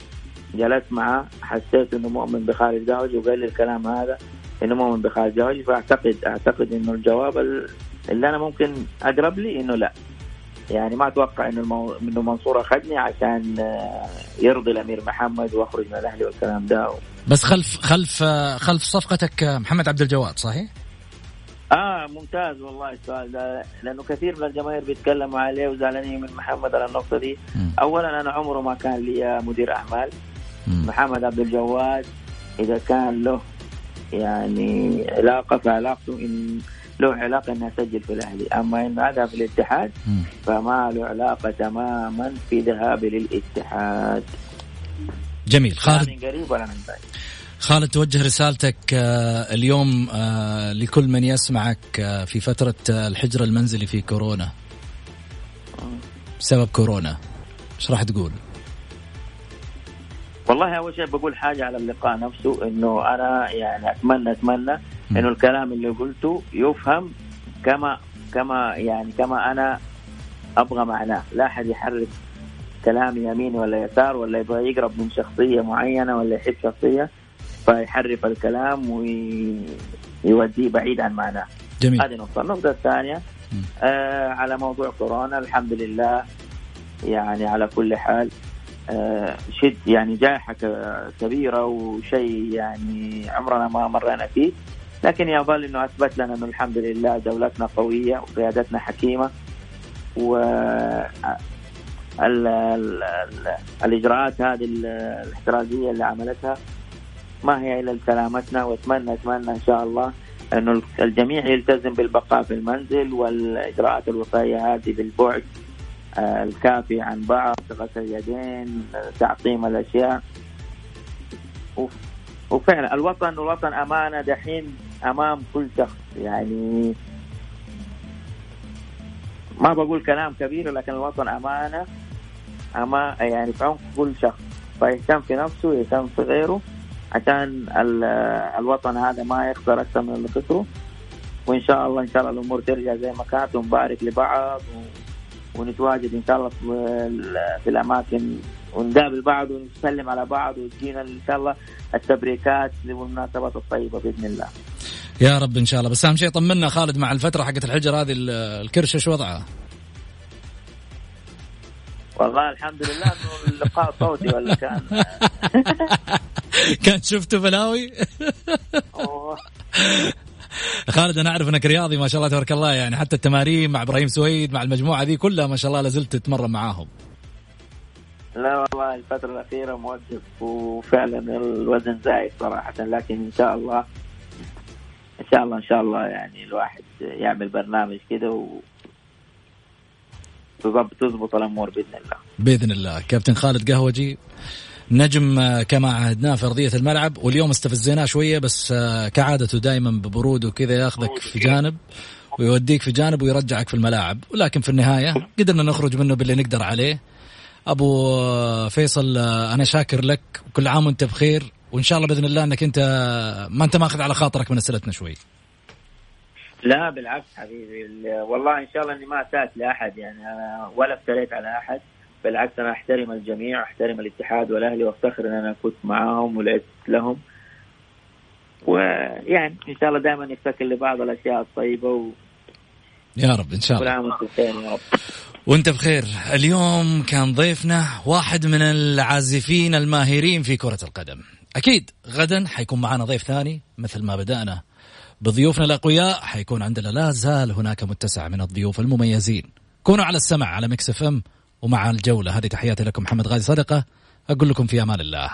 جلست معه حسيت إنه مؤمن بخالد جاوجي وقال لي الكلام هذا إنه مؤمن بخالد جاوجي فاعتقد أعتقد إنه الجواب اللي أنا ممكن أقرب لي إنه لا. يعني ما أتوقع إنه المو... إنه منصور أخذني عشان آه، يرضي الأمير محمد واخرج من الأهلي والكلام ده بس خلف خلف خلف صفقتك محمد عبد الجواد صحيح؟ آه ممتاز والله السؤال ده لأنه كثير من الجماهير بيتكلموا عليه وزعلانين من محمد على النقطة دي م. اولا أنا عمره ما كان لي مدير أعمال م. محمد عبد الجواد إذا كان له يعني علاقه فعلاقته إن له علاقة إنه اسجل في الأهلي. أما إنه اذهب في الاتحاد فما له علاقة تماما في ذهابي للاتحاد. جميل. خالد؟ من قريب ولا من بعيد. خالد توجه رسالتك آه، اليوم آه، لكل من يسمعك آه، في فترة الحجر المنزلي في كورونا. بسبب كورونا. إيش راح تقول؟ والله أول شيء بقول حاجة على اللقاء نفسه إنه أنا يعني أتمنى أتمنى إنه الكلام اللي قلته يفهم كما كما يعني كما أنا أبغى معناه. لا أحد يحرك كلام يمين ولا يسار ولا يبغى يقرب من شخصية معينة ولا يحب شخصية فيحرف الكلام ويوديه بعيد عن معناه. جميل. هذه نقطة. النقطة الثانية آه على موضوع كورونا الحمد لله يعني على كل حال آه شد يعني جائحة كبيرة وشيء يعني عمرنا ما مرينا فيه. لكن يظل إنه أثبت لنا إنه الحمد لله دولتنا قوية وقيادتنا حكيمة و ال ال ال الإجراءات هذه الاحترازية اللي عملتها ما هي إلا لسلامتنا وأتمنى أتمنى إن شاء الله إنه الجميع يلتزم بالبقاء في المنزل والإجراءات الوقائيه هذه بالبعد آه، الكافي عن بعض غسل اليدين تعقيم الأشياء. وفعلا الوطن الوطن أمانة دحين. أمام كل شخص يعني ما بقول كلام كبير لكن الوطن أمانة أما يعني في عمق كل شخص فيهتم في نفسه ويهتم في غيره عشان الوطن هذا ما يخسر أكثر من اللي خسره وإن شاء الله إن شاء الله الأمور ترجع زي ما كانت ونبارك لبعض ونتواجد إن شاء الله في الأماكن ونقابل بعض ونسلم على بعض وتجينا إن شاء الله التبريكات والمناسبات الطيبة بإذن الله. يا رب إن شاء الله بس أهم شيء طمنا خالد مع الفترة حقت الحجر هذه الكرش إيش وضعها؟ والله الحمد لله إنه اللقاء صوتي ولا كان كان شفته بلاوي؟ خالد أنا أعرف إنك رياضي ما شاء الله تبارك الله يعني حتى التمارين مع إبراهيم سويد مع المجموعة ذي كلها ما شاء الله لازلت تتمرن معاهم. لا والله الفترة الأخيرة موقف وفعلا الوزن زايد صراحة لكن إن شاء الله إن شاء الله إن شاء الله يعني الواحد يعمل برنامج كده و تضبط الأمور بإذن الله. بإذن الله. كابتن خالد قهوجي نجم آه، كما عهدناه في أرضية الملعب واليوم استفزيناه شوية بس آه، كعادته دائما ببرود وكذا ياخذك في جانب ويوديك في جانب ويرجعك في الملاعب. ولكن في النهاية قدرنا نخرج منه باللي نقدر عليه. أبو فيصل أنا شاكر لك. وكل عام وأنت بخير. وإن شاء الله بإذن الله إنك أنت ما أنت ماخذ على خاطرك من أسئلتنا شوي. لا بالعكس حبيبي. والله إن شاء الله إني ما أسأت لأحد يعني ولا افتريت على أحد. بالعكس أنا أحترم الجميع أحترم الاتحاد والأهلي وأفتخر إن أنا كنت معاهم ولعبت لهم. ويعني إن شاء الله دائما نفتكر لبعض الأشياء الطيبة و... يا رب إن شاء الله. كل عام وأنتم بخير يا رب. وأنت بخير. اليوم كان ضيفنا واحد من العازفين الماهرين في كرة القدم. أكيد غدا حيكون معنا ضيف ثاني مثل ما بدأنا. بضيوفنا الأقوياء حيكون عندنا لا زال هناك متسع من الضيوف المميزين. كونوا على السمع على مكس إف إم ومع الجولة. هذه تحياتي لكم محمد غازي صدقة أقول لكم في أمان الله.